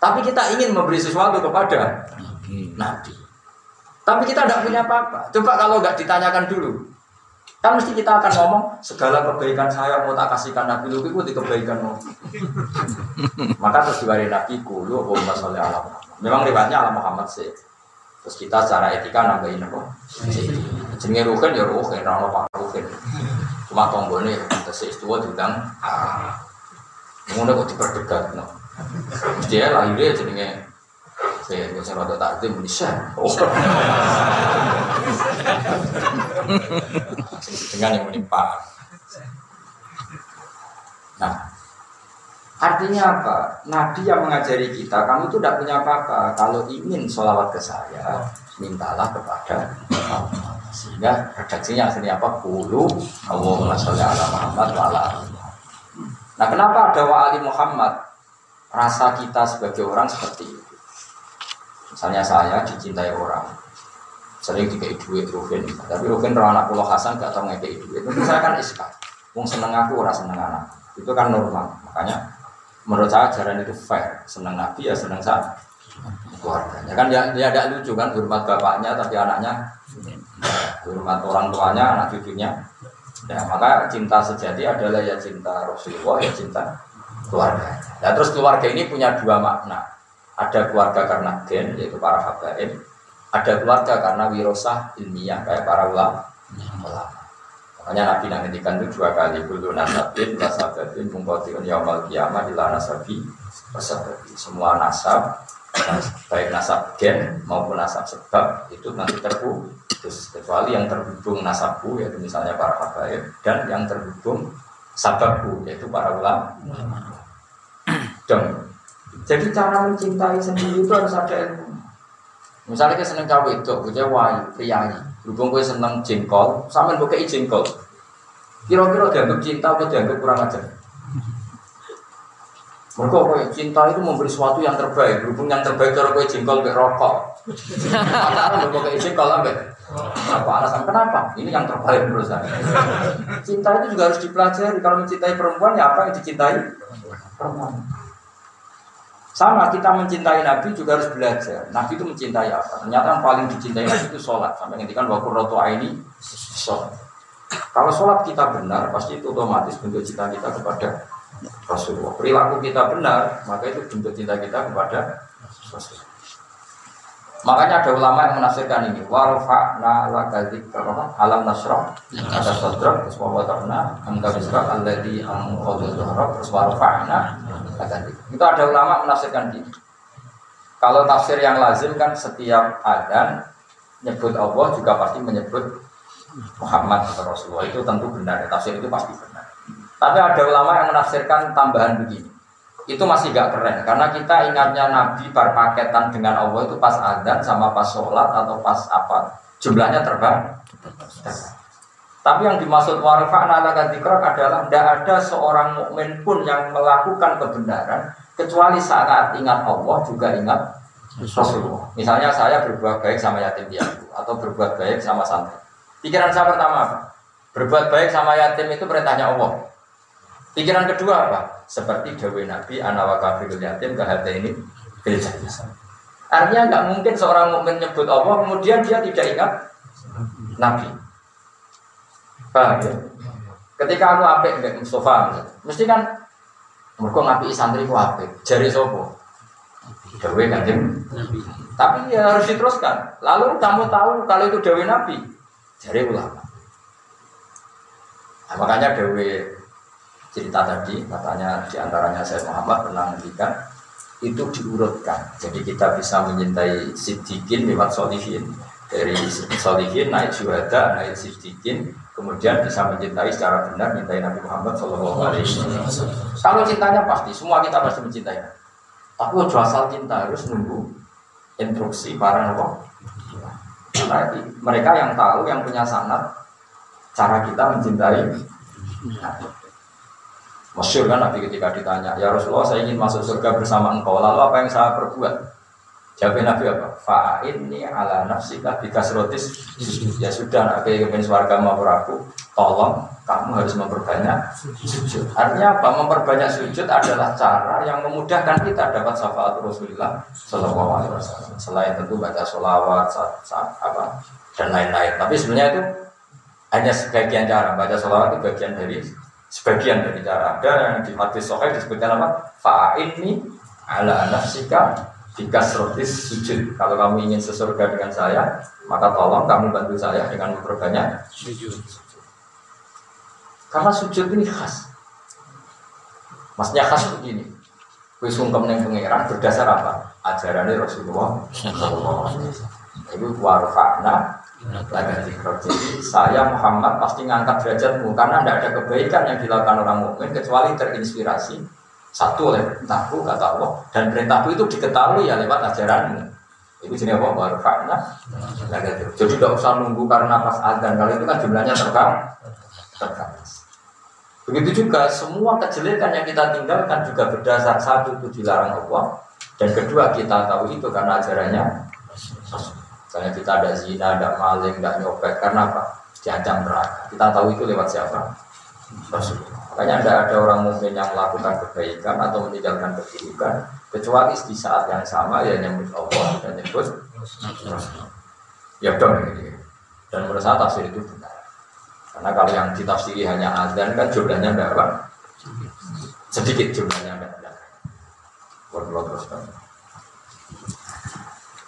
Tapi kita ingin memberi sesuatu kepada Nabi. Tapi kita tidak punya apa-apa. Coba kalau nggak ditanyakan dulu, kan mesti kita akan ngomong segala kebaikan saya mau tak kasihkan Nabi lu itu di kebaikan. Maka terus diwari Nabi kulu Allahumma sholli ala Memang riwayatnya ala Muhammad sih. Terus kita secara etika nambahin apa? Jenenge ruhin ya ruhin, ora apa ruhin. Cuma tonggone terus itu diundang ah. Ngono kok diperdegat no. Dia lahirnya jenenge saya nggak usah rada takdim bisa. Oh. Dengan yang menimpa. Nah, artinya apa? Nabi yang mengajari kita, kamu itu tidak punya apa-apa. Kalau ingin sholawat ke saya, mintalah kepada Allah. Sehingga redaksinya aslinya apa? Kulu Allahumma sholli ala Muhammad wa ala Nah, kenapa ada wa Muhammad? rasa kita sebagai orang seperti itu. Misalnya saya dicintai orang, sering dikei duit Ruben, tapi Ruben orang anak pulau Hasan gak tau ngekei duit. Itu saya kan iska, Wong seneng aku, orang seneng anak. Itu kan normal. Makanya menurut saya ajaran itu fair. Seneng Nabi ya seneng saya keluarganya. Kan dia, dia ada lucu kan, hormat bapaknya tapi anaknya hormat orang tuanya, anak cucunya. Ya, maka cinta sejati adalah ya cinta Rasulullah, ya cinta keluarga. Nah terus keluarga ini punya dua makna. Ada keluarga karena gen, yaitu para habaib. Ada keluarga karena wirosah ilmiah, kayak para ulama. Makanya Nabi nantikan itu dua kali. Kulu nasabin, nasabin, mungkotiun yaumal kiamah, ila nasabi, nasabi. Semua nasab, baik nasab gen maupun nasab sebab, itu nanti terputus. Kecuali yang terhubung nasabku, yaitu misalnya para habaib, dan yang terhubung sababku, yaitu para ulama. Dong. Jadi cara mencintai sendiri itu harus ada ilmu. Misalnya kita seneng cawe itu, gue wai, priayi. Berhubung gue seneng jengkol, sama gue kei jengkol. Kira-kira dianggap cinta atau dianggap kurang ajar? Mereka kue cinta itu memberi sesuatu yang terbaik. Berhubung yang terbaik cara kue jengkol ke rokok. Karena gue kei jengkol ambek. Apa alasan kenapa? Ini yang terbaik menurut saya. Cinta itu juga harus dipelajari. Kalau mencintai perempuan ya apa yang dicintai perempuan. Sama kita mencintai Nabi juga harus belajar. Nabi itu mencintai apa? Ternyata yang paling dicintai Nabi itu sholat. Sampai ngendikan bahwa roto ini sholat. Kalau sholat kita benar, pasti itu otomatis bentuk cinta kita kepada Rasulullah. Perilaku kita benar, maka itu bentuk cinta kita kepada Rasulullah. Makanya ada ulama yang menafsirkan ini. Warfa'na laka dzikra alam nasrah ada sadrak terus wa wata'na angka bisra alladzi anqadha dhahrak terus warfa'na laka Itu ada ulama menafsirkan ini. Kalau tafsir yang lazim kan setiap adan nyebut Allah juga pasti menyebut Muhammad atau Rasulullah itu tentu benar. Tafsir itu pasti benar. Tapi ada ulama yang menafsirkan tambahan begini itu masih gak keren karena kita ingatnya Nabi berpaketan dengan Allah itu pas adzan sama pas sholat atau pas apa jumlahnya terbang. Tapi yang dimaksud warfa ala adalah tidak ada seorang mukmin pun yang melakukan kebenaran kecuali saat ingat Allah juga ingat Rasulullah. Misalnya saya berbuat baik sama yatim piatu atau berbuat baik sama santri. Pikiran saya pertama? Berbuat baik sama yatim itu perintahnya Allah. Pikiran kedua apa? Seperti Dewi Nabi, anak kafirul yatim kehati ini bil Artinya nggak mungkin seorang mukmin menyebut Allah kemudian dia tidak ingat Nabi. Paham ya? Ketika aku apik mbek Mustafa, mesti kan mereka ngapi santri ku apik. Jari sopo? Dewi kanjeng Tapi ya harus diteruskan. Lalu kamu tahu kalau itu Dewi Nabi, jari ulama. Nah, makanya Dewi cerita tadi, katanya di antaranya saya Muhammad pernah ngendikan itu diurutkan. Jadi kita bisa mencintai Siddiqin lewat Solihin. Dari Solihin naik syuhada, naik Siddiqin, kemudian bisa mencintai secara benar mencintai Nabi Muhammad Shallallahu Alaihi Wasallam. Kalau cintanya pasti, semua kita pasti mencintai. Tapi ojo asal cinta harus nunggu instruksi para nabi. Karena mereka yang tahu, yang punya sanat, cara kita mencintai. Masyur kan Nabi ketika ditanya, ya Rasulullah saya ingin masuk surga bersama engkau, lalu apa yang saya perbuat? Jawab Nabi apa? Fa'in ini ala nafsika bikasrotis Ya sudah, Nabi ingin suarga mau aku Tolong, kamu harus memperbanyak sujud Artinya apa? Memperbanyak sujud adalah cara yang memudahkan kita dapat syafaat Rasulullah Sallallahu Alaihi Wasallam Selain tentu baca sholawat, saat, saat, apa dan lain-lain Tapi sebenarnya itu hanya sebagian cara Baca sholawat itu bagian dari sebagian dari cara Ada yang di hadis sohail disebutkan apa? Fa'in ini ala nafsika jika srotis sujud, kalau kamu ingin sesurga dengan saya, maka tolong kamu bantu saya dengan memperbanyak sujud. Karena sujud ini khas. Maksudnya khas begini. Kue sungkem yang pangeran berdasar apa? Ajarannya Rasulullah Itu warfa'na Jadi saya Muhammad pasti ngangkat derajatmu karena tidak ada kebaikan yang dilakukan orang mukmin kecuali terinspirasi satu oleh perintahku kata Allah dan perintahku itu diketahui ya lewat ajaranmu. Itu jenis apa? Baru fakna. Jadi tidak usah nunggu karena pas adzan. Kalau itu kan jumlahnya. Terbatas. Begitu juga semua kejelekan yang kita tinggalkan juga berdasar satu itu dilarang Allah dan kedua kita tahu itu karena ajarannya. Misalnya kita ada zina, ada maling, ada nyopet karena apa? Diancam neraka. Kita tahu itu lewat siapa? Rasulullah. Makanya tidak ada orang mukmin yang melakukan kebaikan atau meninggalkan keburukan kecuali di saat yang sama ya nyebut Allah dan nyebut ya dong ini. Dan menurut saya tafsir itu benar. Karena kalau yang ditafsiri hanya azan kan jumlahnya tidak apa? Sedikit jumlahnya ada. Terus kan.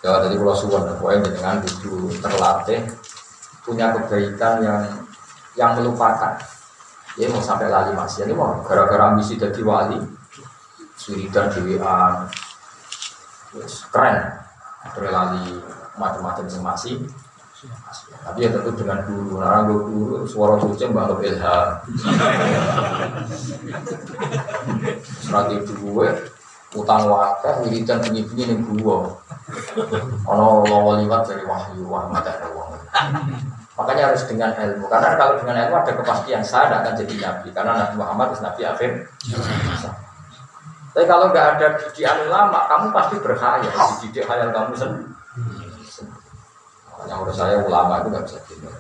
Ya tadi kalau suwon, pokoknya dengan itu terlatih punya kebaikan yang yang melupakan Ya mau sampai lali masih ini mau gara-gara ambisi jadi wali, dan dewan, keren. Akhirnya lali macam-macam semasi. Tapi ya tentu dengan guru, nah gue guru suara suci mbak ilham. Strategi gue utang wakil wiridan bunyi-bunyi ning gua. Ono lawa liwat dari wahyu wah mata wong. Makanya harus dengan ilmu. Karena kalau dengan ilmu ada kepastian saya tidak akan jadi nabi. Karena Nabi Muhammad itu nabi akhir. Tapi kalau nggak ada didikan ulama, kamu pasti berkhayal. Dididik khayal kamu sendiri. Makanya menurut saya ulama itu nggak bisa gitu.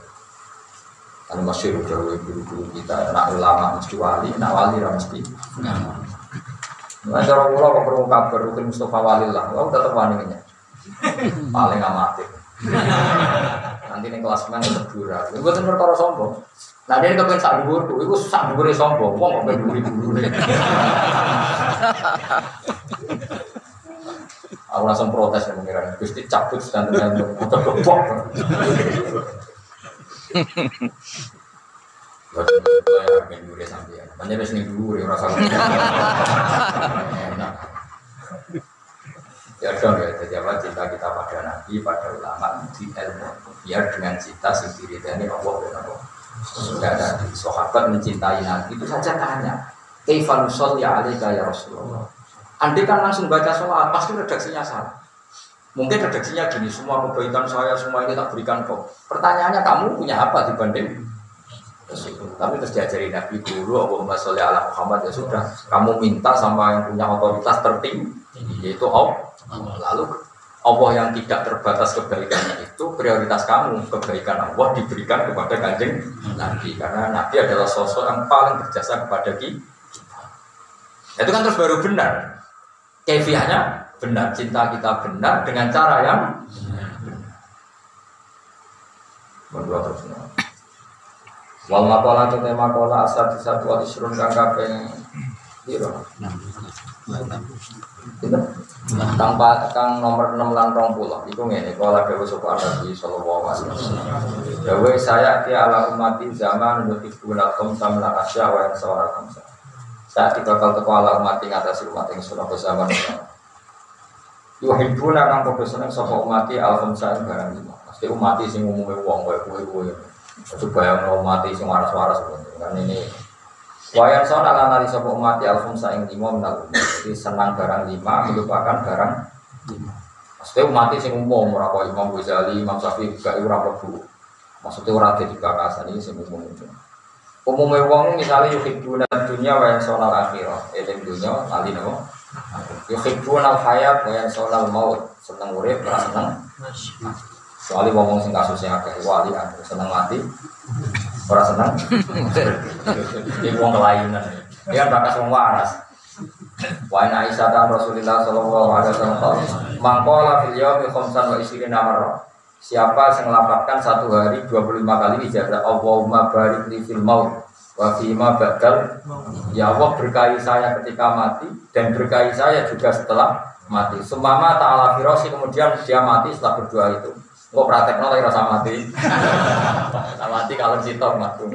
Karena masih jauh guru-guru kita, nak ulama mesti wali, nak wali mesti. Nah, cara kula kok perlu kabar rutin Mustafa Wali lah, kula tetap wani Paling amatir. Nanti nih kelas mana berdura. Gue tuh perkara sombong. Nah dia kepengen sak dhuwur tuh, iku sak dhuwure sombong. Wong dhuwur dhuwur. Aku langsung protes ya mengira Gusti cabut dan dengan motor gebok. Buat saya pengen dhuwure sampean. Banyak wis ning dhuwure ora salah. Ya dong ya, jadi apa cinta kita pada Nabi, pada ulama, di ilmu Biar dengan cinta sendiri dan ini Allah dan Allah Sudah ada di sahabat mencintai Nabi itu saja tanya Kaifan ya alika ya Rasulullah Andai kan langsung baca sholat, pasti redaksinya salah Mungkin redaksinya gini, semua kebaikan saya, semua ini tak berikan kok Pertanyaannya kamu punya apa dibanding tapi terus diajari Nabi guru Allahumma sholli ala Muhammad ya sudah. Kamu minta sama yang punya otoritas tertinggi yaitu Allah Lalu Allah yang tidak terbatas kebaikannya itu prioritas kamu kebaikan Allah diberikan kepada kanjeng Nabi. Karena Nabi adalah sosok yang paling berjasa kepada kita itu kan terus baru benar. Kefiahnya benar cinta kita benar dengan cara yang berdua terus Wal makola tu tema kola asal di satu wal isrun kang kaping piro? Kang pa- kang nomor 6 lan 20. Iku ngene kola dewe sapa Nabi sallallahu alaihi wasallam. Dewe saya ki ala umati zaman nuti guna kom samla asya wa yang sawara kamsa. Saat bakal teko ala umati ngatasi umat ing surah zaman. Yuhibbuna kang padha seneng sapa umati al khamsa ing barang lima. Pasti umati sing umume wong kowe kowe kowe. Itu bayang no mati sing waras-waras kan ini Wayan sona lan nali sapa umat al khumsa ing lima minal. Jadi senang barang lima melupakan barang lima. Maksudnya umat sing umum ora kok Imam Ghazali, Imam Syafi'i gak ora mlebu. Maksudnya ora dadi kakasan iki sing umum itu. Umumnya wong misalnya yuhibbuna dunya wa yansawna al-akhirah. Eling dunya lali napa? Yuhibbuna al-hayat wa yansawna al-maut. Seneng urip, ora seneng Soalnya ngomong sing kasusnya akeh wali kan seneng mati, ora seneng. Ini wong kelainan. Dia kan bakas wong waras. Wa inna Aisyah ta Rasulullah sallallahu alaihi wasallam mangkola fil yaumi khamsan wa isrina marrah. Siapa yang melapatkan satu hari 25 kali ijazah Allahumma barik li fil maut wa fima badal Ya Allah berkahi saya ketika mati dan berkahi saya juga setelah mati. Sumama ta'ala firosi kemudian dia mati setelah berdoa itu. Kok praktek nol rasa mati. Rasa mati kalau sitok mati.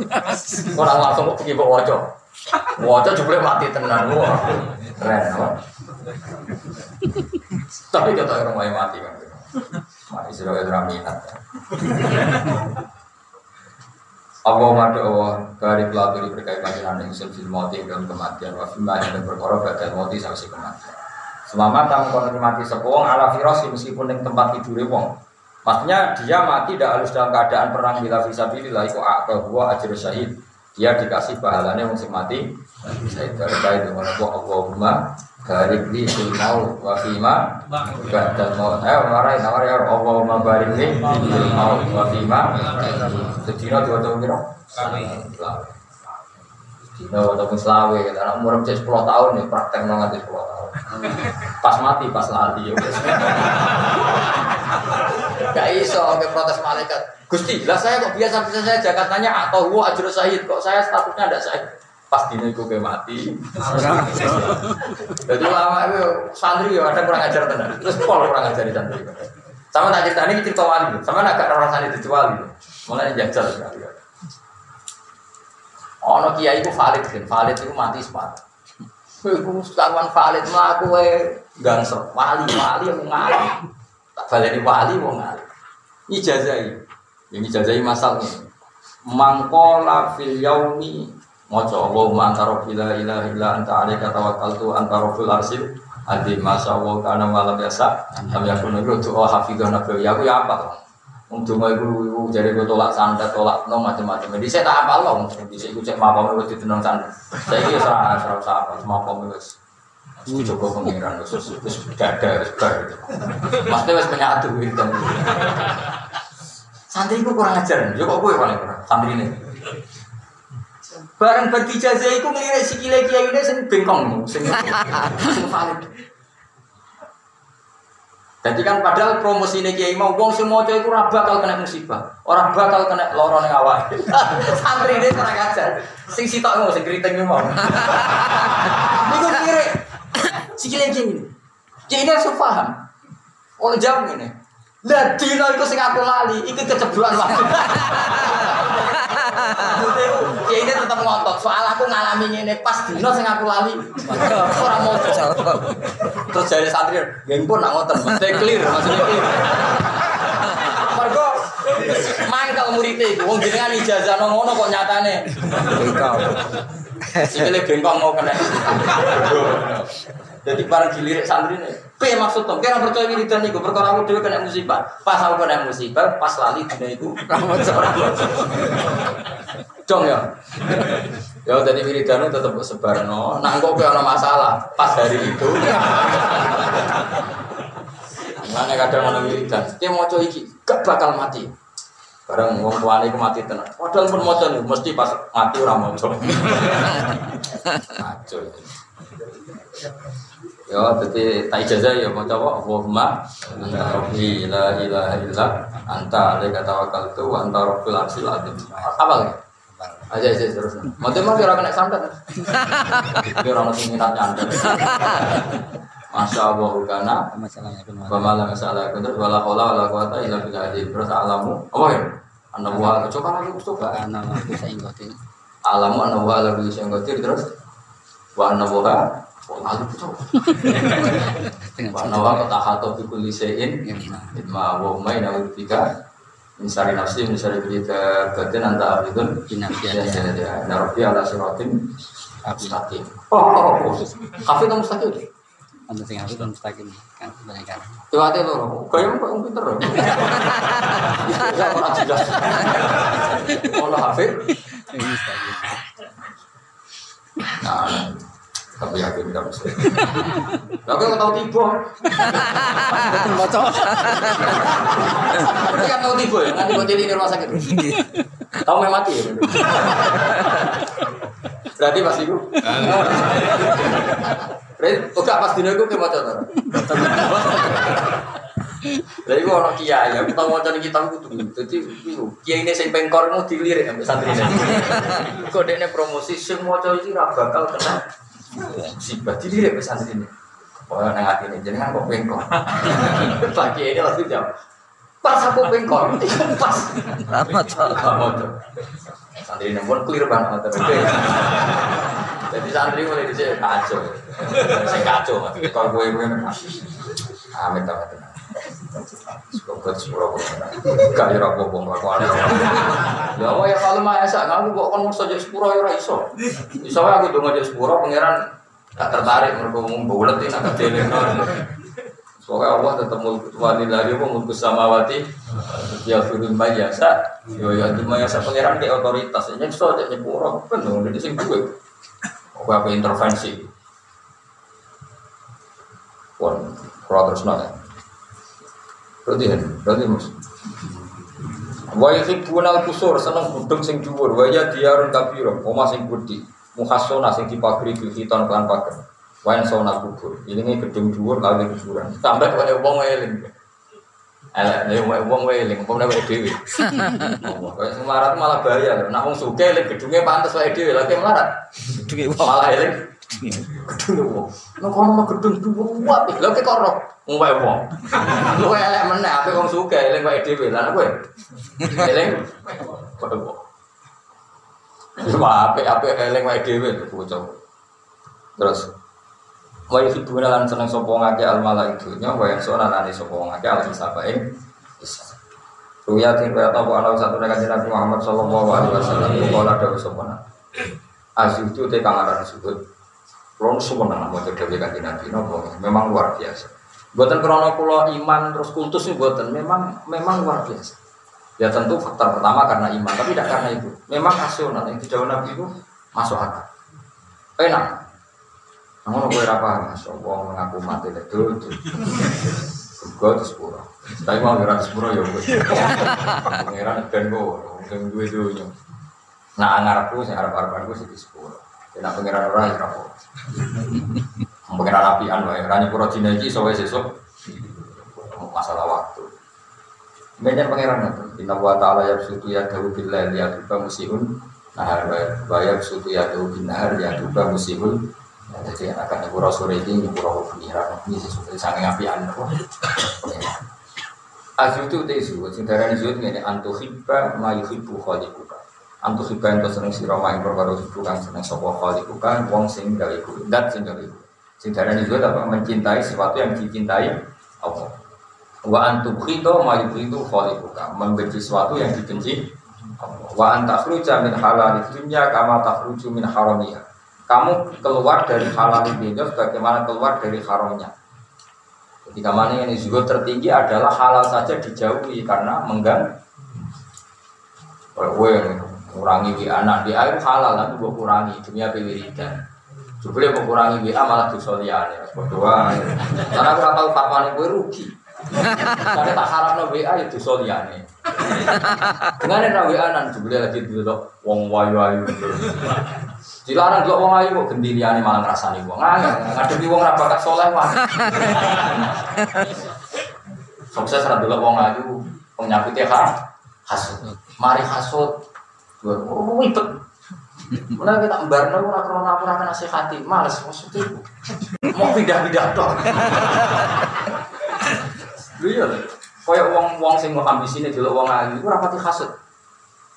Orang langsung kok pergi bawa wajah. Wajah juga mati tenang. Wah, keren. no? Tapi kita orang mau mati kan. Mati sudah itu minat. Allah madu Allah dari pelaburi berkait panjenengan yang fil mati dalam kematian wa fima dan berkorok badal mati sampai kematian. Selamat kamu mati sepuluh ala firosi meskipun yang tempat tidur wong. Maksudnya dia mati tidak harus dalam keadaan perang bila fisabilillah itu akal gua ajr syahid. Dia dikasih pahalanya yang mati. Saya baik dengan Allah Allahumma barik li fil maut wa fima ba'dal maut. Ayo marahin marahin Allahumma barik li fil maut wa fima. Sedina dua tahun kira. Dina ataupun selawe, kita anak umur cek 10 tahun ya praktek nggak 10 tahun. Pas mati, pas lali ya. Gak iso ke protes malaikat. Gusti, lah saya kok biasa bisa saya Jakartanya atau gua ajur syahid kok saya statusnya ada syahid. Pas dina iku ke mati. Jadi lama itu santri ya ada kurang ajar tenan. Terus pol kurang ajar di santri. Sama tak cerita ini cerita wali, sama agak rasanya itu wali. Mulai jajal sekali. Ono kiai itu valid kan, valid itu mati sepat. Iku kawan valid mlaku wae gangsel, wali wali aku ngalih. Tak baleni wali wong ngalih. Ijazahi. Ini ijazahi masalahnya. Mangkola fil yaumi. Moco Allahumma anta rabbi la ilaha illa anta alaika tawakkaltu anta rabbul arsil Adi masya Allah karena malam biasa Lam yakun itu doa hafidhah nabi. Ya aku ya apa Untuk mau ibu jadi gue tolak sandat tolak no macam-macam. Jadi saya tak apa loh Jadi saya cek mapam itu ditenang sandat Saya ini serah serah apa mapam itu Itu coba pengiran terus terus dada terus bar Maksudnya harus menyatu gitu Santri itu kurang ajar kok gue paling kurang Santri ini Barang bagi jazah itu ngelirik si kiai kiai ini sing bengkong, sing valid. Jadi kan padahal promosi ini kiai mau wong semua itu ora bakal kena musibah, orang bakal kena loro ning awak. Santri ini kurang ajar. Sing sitok mau sing keriting mau. Niku ngelirik si kiai kiai ini. Ini harus paham. Oleh jam ini. Lah dino iku sing aku lali, iki keceblokan waktu. Ya ini tetap ngotot. Soal aku ngalami ini pas dino sing aku lali. Ora mau Terus jadi santri, geng pun nak ngotot. Mesti clear, maksudnya clear. Mergo mangkal muridnya iku wong jenengan ijazah nang ngono kok nyatane. Bengkong. Sikile bengkong mau kena. Jadi barang dilirik santri ini, P maksud tom, kira percaya wiridan itu, perkara aku dhewe kena musibah. Pas aku kena musibah, pas lali dina itu, dong ya. Ya jadi wiridan tetap sebarno. Nah kok kayak ada masalah, pas hari itu. Mana kadang ono wiridan, dia mau iki gak bakal mati. Bareng wong tuane iku mati tenan. Padahal pun maca nih, mesti pas mati ora maca. Maco. Ya, jadi tak ijazah ya mau coba Allahumma anta rabbi la ilaha illa anta alaika tawakkaltu wa anta rabbul arsyil azim. Apa lagi? Aja aja terus. Mati mah kira kena santet. Kira ono sing minat nyantet. Masya Allah kana kan wa ma la masalah kuntur wala haula wala quwata illa billah terus alamu apa ya anda wa coba lagi Mustafa anak aku ingetin. alamu anda wa la billah yang qadir terus wa anna wa ma nafsi batin anta abidun. Binafiat ya ya ya. Ala mustaqim. Oh oh oh kafe kamu mustaqim? Anda sing aku kan mustaqim kan banyak kan. Tiwate loro, kaya kok wong pinter. Ya. Ora jelas. Ono hafid. Ini mustaqim. Nah, tapi yakin enggak bisa. Tapi kok tahu tiba. Bocor. Berarti kan tahu tiba ya, nanti kok jadi di rumah sakit. Tahu memang mati ya. Berarti pas itu. Berarti enggak pas dino iku ke maca to. Jadi gua orang kiai, ya kita mau cari kitab itu Jadi kiai ini sing pengkor mau dilirik sampai santri ini. Kok dia promosi mau cari itu bakal kena musibah dilirik sampai santri ini. Oh nang hati ini, jadi kan kok pengkor. Kiai ini langsung jawab. Pas aku pengkor, pas. Lama tuh. Santri ini pun clear banget. Jadi santri mulai di sini kacau. Saya kacau, kalau gue gue amit amit. Semoga sepuluh Gak ya rapo bong lakukan. Ya Allah ya kalau mah esak ngaku kok kon mesti jadi sepuluh ya iso. Iso aku donga jadi sepuluh pangeran gak tertarik mergo mung bulet ini agak dele. Soalnya Allah tetap mulku wali lari apa mulku samawati ya firun bayasa yo ya ya sa pangeran kayak otoritas ini iso aja nyepuro kan dong jadi sing gue. Aku intervensi. Pun kalau terus nanya. Berarti kan, berarti mus. Wa yuhibbuna al-qusur seneng budung sing dhuwur. Wa ya diarun kabira omah sing gedhi muhassona sing dipagri bil khitan kan pager. Wa sona kubur. Ilinge gedung dhuwur lalu kuburan. Tambah kaya wong eling. Elek ne wong eling. Apa nek dhewe. Kaya sing malah bahaya nek wong sugih eling gedunge pantes wae dhewe. Lha melarat. Duit malah eling gedung wong nek kono gedung dhuwur wae lha kok ora wae wong. Lu elek meneh ape wong sugih eling wae dhewe. Lha kowe? Eling padha wong. Wah, ape eling wae dhewe bocah. Terus wa yuhibbuna lan seneng sapa ngake al malaikatunya wa yang sora lan sapa ngake al isa. Ruya tin kaya ta ana satu nek kanjeng Nabi Muhammad sallallahu alaihi wasallam kala dawuh sapa na. Asyudu te kang aran sujud. Kulo suwenang mau dhewe kanjeng Nabi napa memang luar biasa. Buatan krono kula iman terus kultus ini buatan memang memang luar biasa. Ya tentu faktor pertama karena iman, tapi tidak karena itu. Memang rasional yang dijauh Nabi itu masuk akal. Enak. Namun gue apa masuk Allah mengaku mati itu itu. Gue terus pura. Tapi mau ngira sepuro ya gue. Pengiran dan gue, dan gue itu. Nah harapan gue sih di sepuro. Kena pengiran orang ya rapo. Pengiran apian, wae. Ranya pura Cina ini soalnya sesuk masalah waktu. Banyak pangeran itu. Inna wa ta'ala yabsutu yadahu billahi yaduba musihun Nahar wa yabsutu yadahu bin nahar yaduba musihun Ya, Jadi akan nyepura sore ini nyepura pengiran Ini sesuatu sangat apian Azutu te zuhud Sing darani zuhud ini Antuhibba ma yuhibbu khalikuka Antuhibba yang seneng sirama yang perkara hibu Kang seneng sopa khalikuka Wong sing gawe iku Dat sing gawe iku. Sing darani zuhud apa? Mencintai sesuatu yang dicintai Allah. Wa antum khito ma yukhito khaliquka Membenci sesuatu yang dibenci Allah. Wa antakhruja min halal dunya kama takhruju min haramiha. Kamu keluar dari halal dunia sebagaimana keluar dari haramnya. Ketika mana yang juga tertinggi adalah halal saja dijauhi karena mengganggu. Gue kurangi di anak di air halal nanti gue kurangi dunia wiridan Jubli mau kurangi WA malah dosa liyane. Berdoa. Karena aku tahu fatwane kowe rugi. Karena tak harap no WA itu soliane. Dengan ada WA nan jebule lagi dulu wong wayu ayu. Dilarang dulu wong ayu kok gendiliane malah ngrasani wong. Ngene ngadepi wong ra bakat saleh wae. Sukses ra dulu wong ayu penyakitnya kan hasut. Mari hasut. Oh, ribet. Mulai kita embarno ora krana ora nasihati, males maksudnya. Mau pindah-pindah dong. Lho lho. Kaya wong-wong sing mau ambisine delok wong ayu iku ora pati hasud.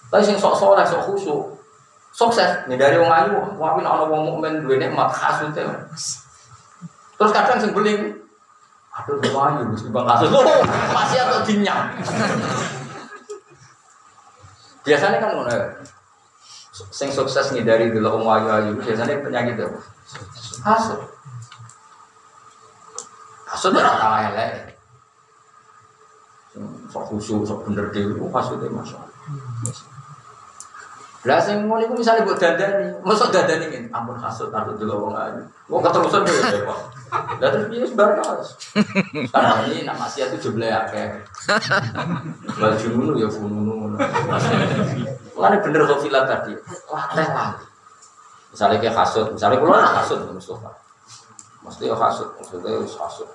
Tapi sing sok saleh, sok khusyuk. Sukses dari wong ayu, wong nek ana wong mukmin duwe nikmat hasud Terus kadang sing beling Aduh, wong ayu wis bang hasud. Masih atau dinyang. Biasanya kan ngono ya. Sing sukses ngindari delok wong ayu-ayu biasanya penyakit apa? Hasud. Hasud ora kalah elek. Sok khusyuk, sok bener dhewe ku hasudnya masalah. Lah sing ngono iku misale mbok dandani, mosok dandani ngene, ampun hasud aku delok wong ayu. Wong keterusan dhewe kok. Lah terus piye sebar kaos. Sekarang ini nak maksiat itu jumlah akeh. Baju ngono ya fununu. Mulane bener kok filat tadi. Wah, teh lah. Misalnya kayak hasud, misalnya kalau hasud Mustafa. Mesti ya hasud, maksudnya ya hasud.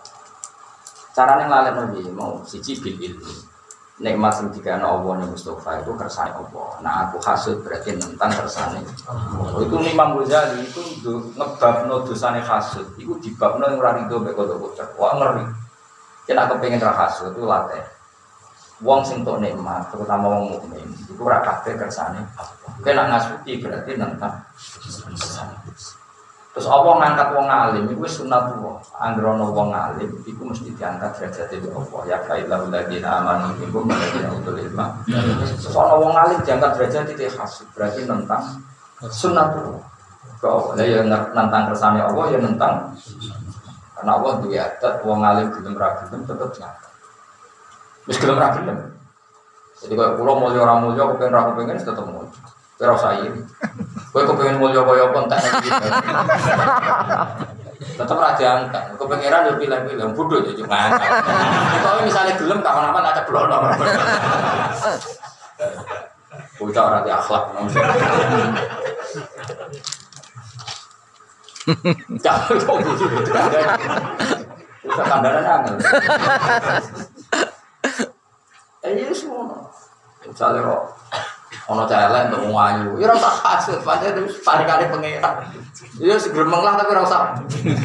Caranya ngalahin nabi mau siji bil ilmu. Nikmat sing dikana Allah nih Mustafa itu kersane Allah. Nah aku hasud berarti tentang kersane. Oh, itu Imam Ghazali itu ngebabno dosane hasud. Itu dibabno yang ora rido mek kodok Wah ngeri. Kita kepengen ra hasud itu latih. Wong sing tok nikmat, terutama wong mukmin, itu ora kabeh kersane Allah. Kena ngasuti berarti tentang Terus Allah ngangkat wong alim itu sunatullah. Anggrono wong alim itu mesti diangkat derajat itu Allah. Ya kailah ladina amanu minkum waladina utul ilma. Soal wong alim diangkat derajat itu khas berarti tentang sunatullah. Kau ya nentang kersane Allah ya nentang karena Allah dia adat wong alim gelem ra gelem tetep diangkat. Wis gelem ra gelem. Jadi kalau pulau mulia orang mulia, pengen ragu pengen tetap mulia. Kira usah Gue kepengen mulia kaya apa entek Tetap raja angkat. Kepengeran ya pilih-pilih. Bodoh ya cuma angkat. Kalau misalnya gelem kapan-kapan ada blono. Bocah orang di akhlak. Jangan kok. Bisa kandaran angel. Eh, semua. Misalnya ono celek untuk wong ayu. Ya ora usah hasud, pancen paling-kali pangeran. Ya segremeng lah tapi ora usah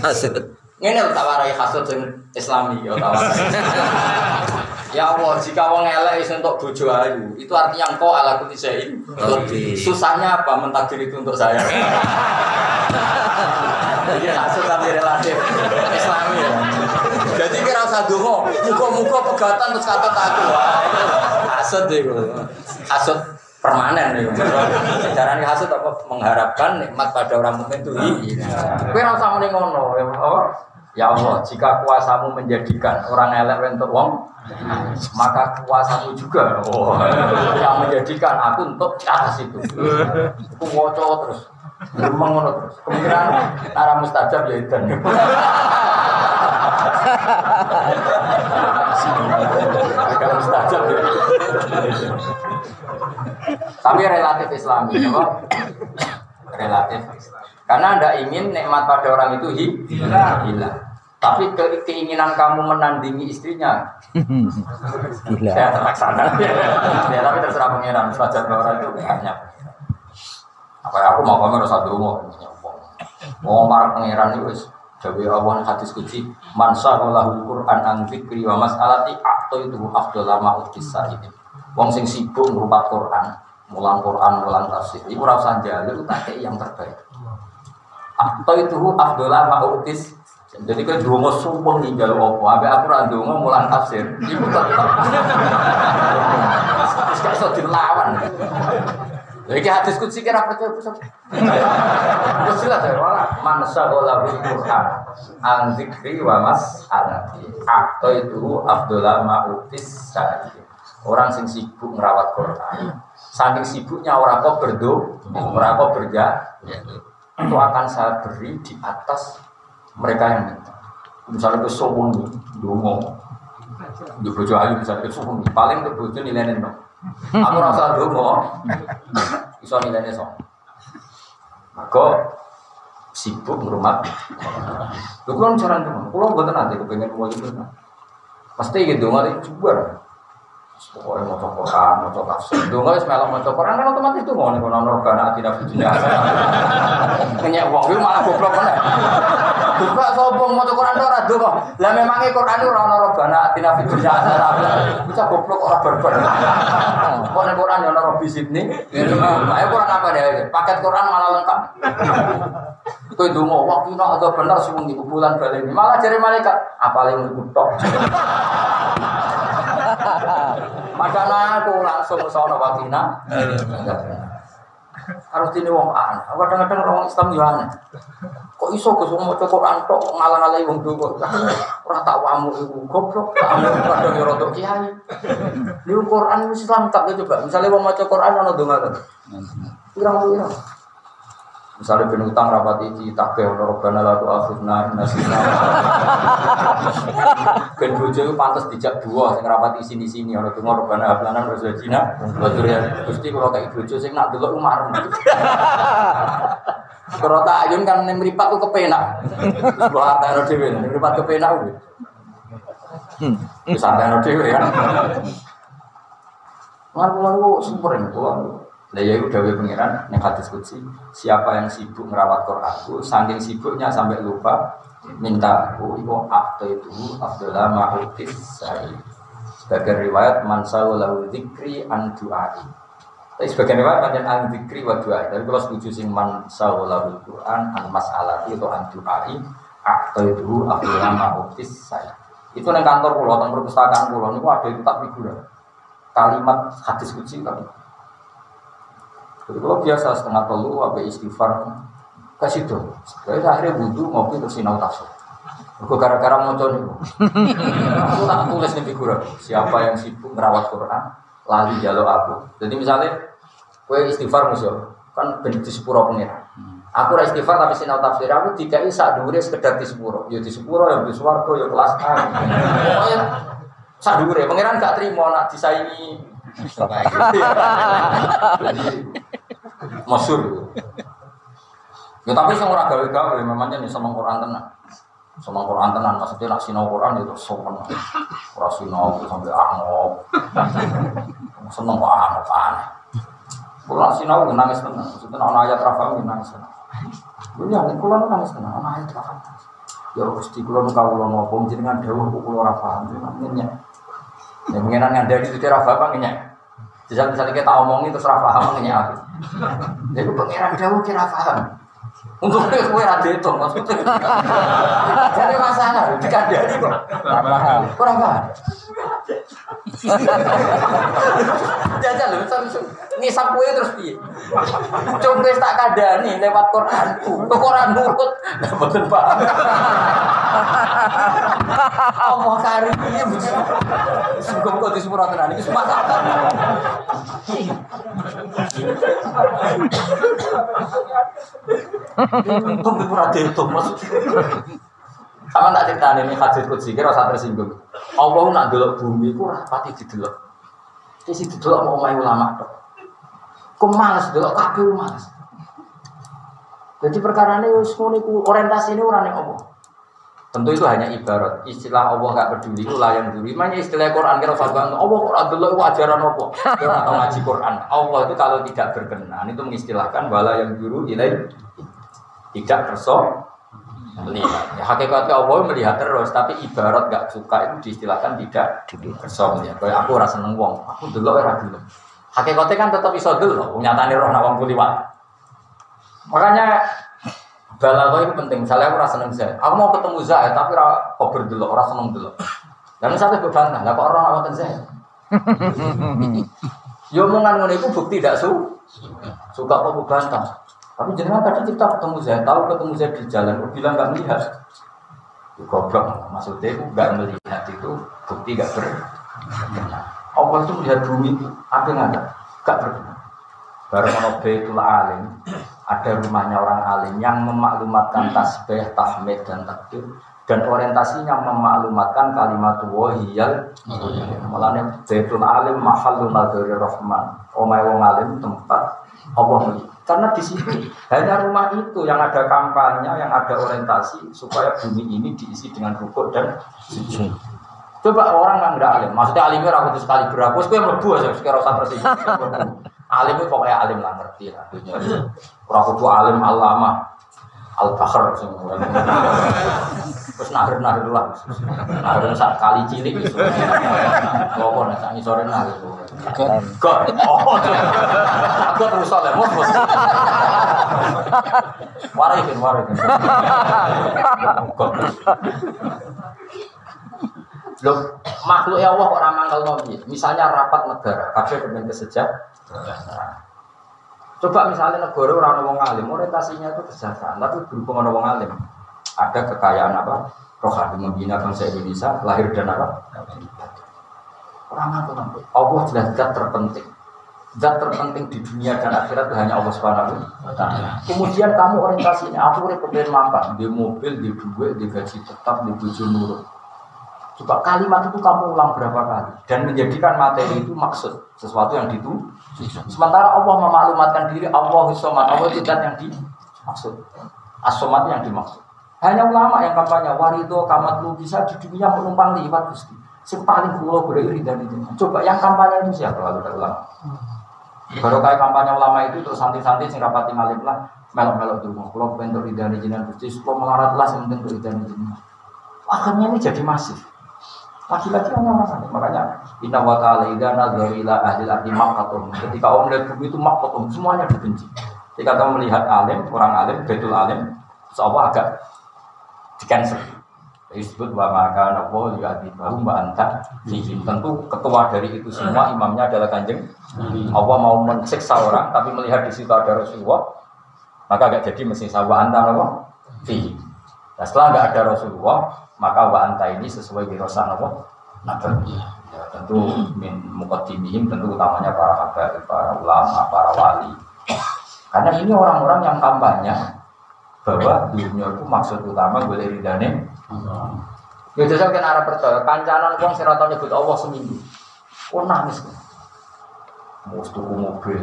Hasud. Ngene lho tak warai hasud sing Islami ya tak warai. Ya Allah, jika wong elek iso untuk bojo ayu, itu artinya engkau ala kulli syai'in. Susahnya apa mentakdir itu untuk saya? Jadi hasud tapi relatif Islami ya. Jadi kira usah dongo, muka-muka pegatan terus kata aku. Wah, itu hasud deh Hasud permanen nih. Cara ini hasud apa mengharapkan nikmat pada orang mukmin itu iya. Ora usah muni ngono ya Allah. Ya Allah, jika kuasamu menjadikan orang elek untuk wong, maka kuasamu juga oh, yang menjadikan aku untuk atas itu. Aku ngoco terus, ngomong terus. Kemungkinan arah mustajab ya itu. Ya. Tapi relatif Islami, apa? Relatif. Karena anda ingin nikmat pada orang itu hi- hilang. Tapi ke- keinginan kamu menandingi istrinya, Gila. saya terlaksana. ya, tapi terserah pengiran. Sewajar orang itu banyak. Apa ya, aku mau kamu harus satu mau mau marah pengiran itu Jawi awan hadis kunci mansa walahul Quran an fikri wa mas'alati atau itu afdal lama utisa ini. Wong sing sibuk ngrupat Quran, mulang Quran, mulang tafsir. Ora usah njaluk tak yang terbaik. Atau itu afdal lama utis jadi kan dua sumpah ninggal opo, abe aku randu mulang tafsir, ibu tetap terus gak iso dilawan. Jadi hadis kutsi kira percaya pusat. Terus jelas ya, wala man syaghala bil Qur'an an wa mas'alati. Atau itu Abdullah Ma'utis Syari. Orang sing sibuk merawat Quran. Saking sibuknya orang kok berdo, orang kok berja, itu akan saya beri di atas mereka yang minta. Misalnya ke nih, dungo, Untuk bojo ayu bisa suhu paling untuk bojo nilainya. Aku rasa dulu iso nilainya so. Maka sibuk ngrumat. Lu kan cara dulu, kalau buatan nanti kepengen mau itu. Pasti gitu nggak coba. Pokoknya mau cokor Quran, mau cokor tafsir. Dulu nggak semelam mau cokor Quran kan otomatis itu mau nih kalau nongkrong karena tidak video Kenyak uang itu malah goblok mana? Juga sombong mau cokor Quran orang dulu. Lah memangnya Quran itu orang nongkrong karena tidak video Bisa goblok orang berber. Mau nih Quran yang nongkrong bisik nih. Makanya Quran apa deh? Paket Quran malah lengkap. Itu itu mau waktu itu atau benar semua di bulan balik. Malah jadi malaikat. Apalagi ngutok. Padahal aku langsung sono wakina. Harus ini wong aneh. Kadang-kadang orang Islam ya aneh. Kok iso ke semua maca Quran tok ngalang-alangi wong dulu. Ora tak wamu iku goblok. Kadang yo rodok kiai. Di Quran Islam tak coba. Misalnya wong maca Quran ana donga. Pirang-pirang. Misalnya ben utang rapat iki takbih ora robbana la tu'akhidna in nasina. Ben bojo iku pantes dijak dua sing rapat sini-sini ora donga robbana hablana rozajina wa dzurriyyah. Gusti kula kaya bojo sing nak delok umar. Kalau tak ayun kan ning mripat ku kepenak. Sebuah harta dhewe, ning mripat kepenak kuwi. Wis santai dhewe ya. Lalu-lalu sumber ini tuh. Lah ya udah pengiran yang hadis kutsi. Siapa yang sibuk merawat Quranku, saking sibuknya sampai lupa minta aku ibu akte itu Abdullah Ma'utis Sa'id. Sebagai riwayat mansau lahu dzikri an. Tapi sebagian riwayat macam an dzikri wa du'ai. Tapi kalau setuju sing Quran an mas'alati itu an du'ai. Akte itu Abdullah Ma'utis Sa'id. Itu nang kantor pulau, tentang perpustakaan pulau, ini ada itu tak figuran. Kalimat hadis kutsi tadi. Jadi kalau biasa setengah telu apa istighfar ke situ. Jadi akhirnya butuh ngopi terus sinau tafsir. Aku gara-gara mau nih. Aku tak tulis nih figuran. Siapa yang sibuk merawat Quran, lali jalur aku. Jadi misalnya, kue istighfar musuh, kan ben di sepuro pengiran. Aku ora istighfar tapi sinau tafsir aku dikai sak dhuwure sekedar di sepuro. Ya di sepuro ya di swarga ya kelas A. Pokoknya sak dhuwure pengiran gak terima nak disaingi. Jadi masyur Ya tapi sing ora gawe-gawe memangnya nih sama Quran tenan. Sama Quran tenan maksudnya nak sinau Quran itu sopan. Ora sinau sampai angop. Seneng kok angop aneh. Kula sinau nangis tenan. Maksudnya ana ayat rafa nangis tenan. Ya kula nangis tenan ana ayat rafa. Ya Gusti kula nu kawula napa jenengan dawuh kula ora paham. Nanya. Ya mengenang ngandani itu ora paham nanya. Bisa misalnya kita omongin terus rafa paham nanya aku. Jadi pengiran dawuh kira paham. Untuk itu kue ada itu maksudnya. Jadi masalah dikandani kok. Kurang paham. Jajal lho, ngisap kue terus piye? Coba tak kadani lewat Quran. Kok Quran nurut, betul paham. Allah karim ini Sungguh kok disepura tenan iki semangat. Di pura itu maksud. Sama tak cerita ini hadis kutsi kira usah tersinggung. Allah nak delok bumi ku rapati didelok. Ki si didelok mau main ulama tok. Ku males kabeh males. Jadi perkara ini orientasi ini orang yang Allah. Tentu itu hanya ibarat. Istilah Allah gak peduli itu layang dulu. Makanya istilah Quran kira usah Allah Quran dulu itu ajaran apa? Kita atau ngaji Quran. Allah itu kalau tidak berkenan itu mengistilahkan bala yang dulu ilai tidak kerso melihat. Ya, hakikatnya Allah melihat terus, tapi ibarat gak suka itu diistilahkan tidak kerso melihat. Kayak aku rasa seneng wong, aku dulu era dulu. Hakikatnya kan tetap iso dulu, nyatane roh nawang kuliwat. Makanya Balago itu penting. Misalnya aku rasa seneng Zaid. Aku mau ketemu Zaid, tapi ora kober dulu, ora seneng dulu. Dan satu berbantah, lah kok orang awatan Zaid? Yo omongan ngono itu bukti tidak su suka kok bantah. Tapi jenengan tadi kita ketemu Zaid, tahu ketemu Zaid di jalan, aku bilang nggak melihat. Itu goblok, maksudnya aku nggak melihat itu bukti nggak ber. Allah itu melihat bumi itu ada nggak ada? Nggak. Baru mau betul alim, ada rumahnya orang alim yang memaklumatkan tasbih, tahmid dan takbir dan orientasinya memaklumatkan kalimat wahiyal Mulane Baitul Alim mahallun nadhari rahman. Omahe wong alim tempat Allah karena di situ hanya rumah itu yang ada kampanye, yang ada orientasi supaya bumi ini diisi dengan rukuk dan sujud. Coba orang yang nggak alim, maksudnya alimnya ragu sekali berapa, gue melebu aja sekarang rasa tersinggung. alim itu pokoknya alim lah ngerti lah dunia. Orang kudu alim alama, al bahar semua. Terus nahir nahir lah, nahir saat kali cilik gitu. Kau nih sangi sore nahir. God, oh, God terus soalnya mus mus. Warikin warikin. God. Loh, makhluk ya Allah kok ramang kalau Misalnya rapat negara, kabeh kemen kesejahteraan. Coba misalnya negara orang wong alim, orientasinya itu kesejahteraan, tapi berhubung orang wong alim, ada kekayaan apa? Rohani membina bangsa Indonesia, lahir dan apa? Orang apa nanti? Allah jelas zat terpenting. Zat terpenting di dunia dan akhirat itu hanya Allah taala. Kemudian kamu orientasinya, aku urip makan, di mobil, di duit, di gaji tetap, di bojo nurut. Coba kalimat itu kamu ulang berapa kali dan menjadikan materi itu maksud sesuatu yang dituju. Sementara Allah memaklumatkan diri Allah somat Allah itu yang dimaksud. Asomat yang dimaksud. Hanya ulama yang kampanye warido kamat lu bisa di dunia menumpang liwat gusti. Yang paling kulo iri dan itu. Coba yang kampanye itu siapa kalau ada ulama? Baru kayak kampanye ulama itu terus santai-santai sing rapati ngalim lah melok-melok dulu. Kalau bentuk ridani jinan gusti, kalau melarat lah yang penting ridani jinan. Akhirnya ini jadi masif. Laki-laki hanya orang sakit. Makanya inna wa ta'ala idza nazara ila ahli ardi maqatum. Ketika orang melihat bumi itu maqatum, semuanya dibenci. Ketika kamu melihat alim, orang alim, betul alim, seolah agak di cancel. Disebut wa maka nabo ya bahu mbak anta Tentu ketua dari itu semua imamnya adalah kanjeng. Allah mau mensiksa orang, tapi melihat di situ ada Rasulullah, maka agak jadi mesti sawa anta nabo. Nah, setelah nggak ada Rasulullah, maka wa anta ini sesuai wirosan apa? Nabi. Ya, tentu min mukaddimihim tentu utamanya para habaib, para ulama, para wali. Karena ini orang-orang yang kampanye bahwa dunia itu maksud utama boleh ridane. Ya jajal kan arah percaya, kancanan wong sing rata nyebut Allah seminggu. Oh nangis. Mau tuku mobil,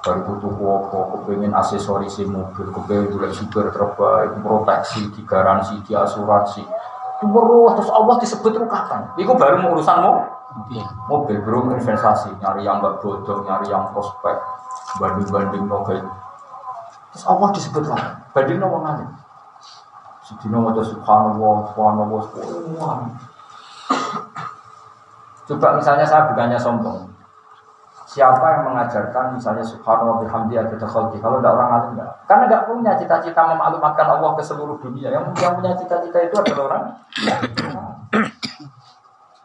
baru tuku apa, kepengen aksesoris mobil, kepengen boleh super terbaik, proteksi, digaransi, diasuransi. Terus terus Allah disebut itu kapan? Itu baru mau mobil, belum investasi, nyari yang gak bodoh, nyari yang prospek, banding-banding novel. Terus Allah disebut kapan? Banding nopo ngalim. Sedina wajah subhanallah, subhanallah, subhanallah. Coba misalnya saya bukannya sombong. Siapa yang mengajarkan misalnya subhanallah bihamdi ada khalqi kalau tidak orang alim enggak? Karena enggak punya cita-cita memaklumatkan Allah ke seluruh dunia. Yang, yang punya cita-cita itu adalah orang.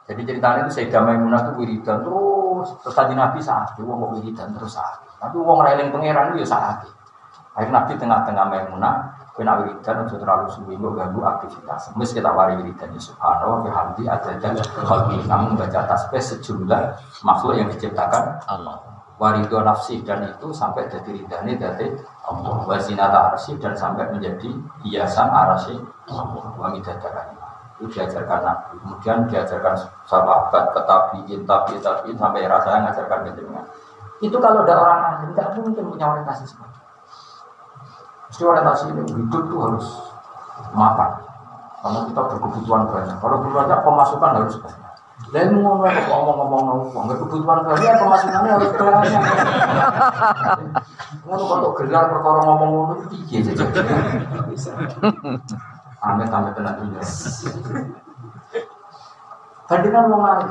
Jadi ceritanya itu Sayyidah Maimunah itu wiridan terus terus tadi Nabi itu wong wiridan terus saat. Tapi wong reling pangeran itu ya saat. Akhirnya Nabi tengah-tengah Maimunah kena wiridan untuk terlalu suwi nggak ganggu aktivitas. Mis kita wari wiridan ya subhanallah bihamdi ada dan kalau kamu baca tasbih sejumlah makhluk yang diciptakan Allah. warido nafsi dan itu sampai jadi ridhani dari Allah. Wasinata arsy dan sampai menjadi hiasan arasy Allah. Wangi dadakan itu diajarkan Nabi. Kemudian diajarkan sahabat ke tabiin tabi tabiin sampai rasanya ngajarkan kejenengan itu kalau ada orang ahli tidak mungkin punya orientasi seperti itu. Mesti orientasi ini hidup tuh harus makan karena kita berkebutuhan banyak. Kalau banyak pemasukan harus banyak. Dan ngomong ngomong-ngomong ngomong nggak kebutuhan banyak pemasukannya harus banyak. Ngono kalau gelar perkara ngomong ngomong itu piye jajan amit amit tenan dunia. Bandingkan wong lain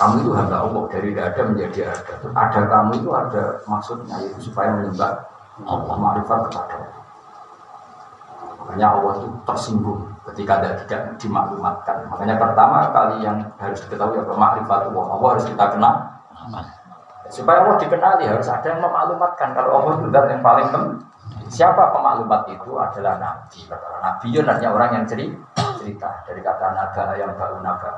kamu itu hamba Allah. Dari tidak ada menjadi ada ada kamu itu ada maksudnya yaitu supaya menyembah Allah marifat kepada Allah. Makanya Allah itu tersinggung ketika ada tidak dimaklumatkan. Makanya pertama kali yang harus diketahui apa? Makrifat Allah Allah harus kita kenal. Supaya Allah dikenali harus ada yang memaklumatkan. Kalau Allah itu yang paling penting siapa pemaklumat itu? Adalah nabi. Nabi itu artinya orang yang cerita cerita. Dari kata naga yang baru naga.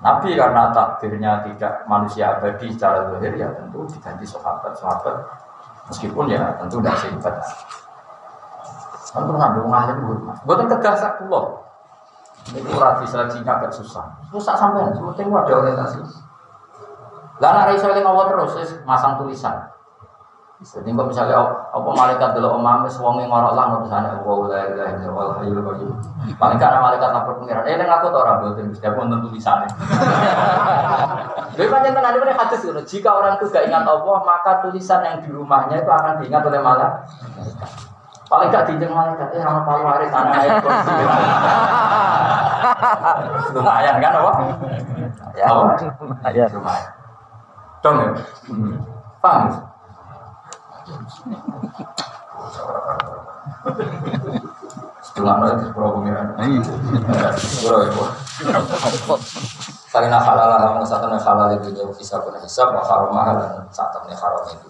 Nabi karena takdirnya tidak manusia abadi secara zahir ya tentu diganti sahabat sahabat Meskipun ya tentu tidak singkat. Kan pernah dong ngalim hormat. Bukan kegasak pulau. Ini kurang bisa singkat agak susah. Susah sampai penting ada orientasi. Lah nek iso eling terus masang tulisan. Jadi kok misalnya apa malaikat dulu omam wis wong ngorok lah urusan wa la ilaha illallah hayyul qayyum. Paling karena malaikat lapor pengiran. Eh ning aku to ora boten Gusti aku nonton tulisane. Lha pancen tenan iki hadis ngono. Jika orang itu gak ingat Allah, maka tulisan yang di rumahnya itu akan diingat oleh malaikat. Paling gak diinjeng malaikat, eh orang palu anak ayat kursi. Lumayan kan apa? Ya, Ya. lumayan. Dong ya? Paham? Setelah itu sepuluh pengiran. Sepuluh ya, Karena halal satu halal itu pun hisab, mahal dan satu haram itu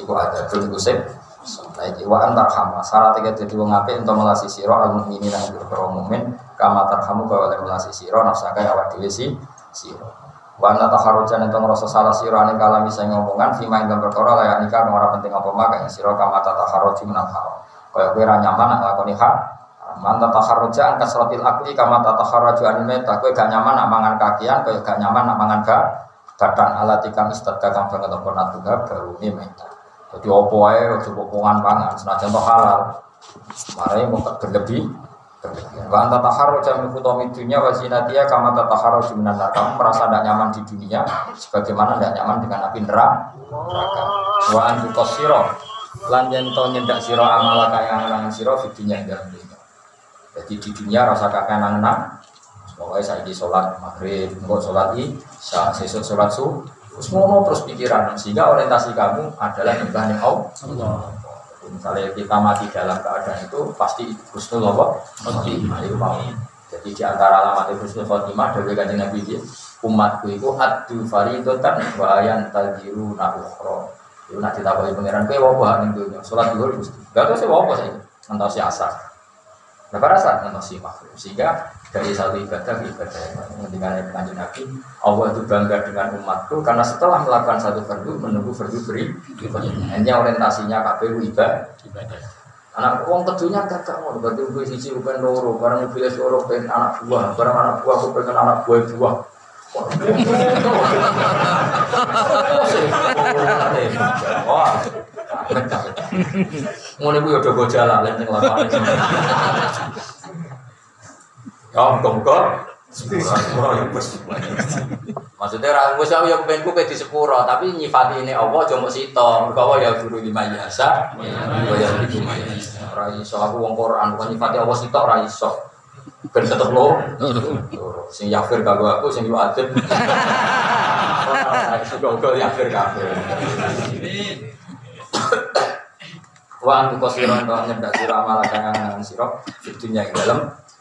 ibu ada dulu kusip. Nah, iki wa antar hama syarat tiga jadi wong untuk melasi siro al mukminin lan berkoro mukmin kama tarhamu oleh melasi siro nafsaka awak dhewe si siro. Wa anna taharrujan ento ngrasa salah siro ane kalami sing ngomongan fima ing perkara layak nikah ora penting apa maka ing siro kama taharruji menan haram. Kaya kowe nyaman nak lakoni hak Manta taharruja an kasratil akli kama taharruju an meta kowe gak nyaman nak mangan kakian kaya gak nyaman nak mangan ga badan alatika istadka kang banget apa natuga baru ini meta. Jadi opo ae ojo pokongan pangan senajan to halal. Mare mau berlebih. Wa anta taharruja min khutami dunya wa kama taharruju minan nar. Kamu merasa tidak nyaman di dunia sebagaimana tidak nyaman dengan api neraka. Wa antu qasira lan to nyendak sira amalaka yang angen sira fi dunya dalam. Jadi di dunia rasa kakek anak Pokoknya saya di sholat maghrib, engkau sholat isya, sesuk sholat subuh, terus ngono terus pikiran sehingga orientasi kamu adalah nyembahnya Allah. Misalnya kita mati dalam keadaan itu pasti husnul Allah khotimah itu mau. Jadi di antara alamat husnul khotimah dari kanjeng Nabi dia umatku itu adu faridotan wa ayan tadiru nabukhro. Itu nanti tahu pangeran kowe apa ning dunya salat dhuwur Gusti. Gak tau sih apa sih ngantos si asar. Nah, saat ngantos si makhluk sehingga dari satu ibadah ke ibadah yang lain. Ketika kanjeng Nabi, Allah itu bangga dengan umatku karena setelah melakukan satu fardu menunggu fardu beri hanya orientasinya KPU ibadah. Anak uang kedunya gak mau berarti gue sisi bukan loro, barang mobil loro pengen anak buah, barang anak buah aku pengen anak buah buah. Wah, Ngono ya udah gue jalan lan sing lapangan. Ya muga-muga sepuro ya wis. Maksudnya ra wis aku ya pengen ku di sepuro, tapi nyifati ini Allah aja mok sito. Mergo Allah ya guru lima yasa. Ya ya itu Ora iso aku wong Quran bukan nyifati Allah sito ora iso. Ben tetep lo. Sing yafir kanggo aku sing yo adem. Kok yafir kabeh. Wa antu kosiron kau nyedak siro amal kang angan siro fitunya ing dalam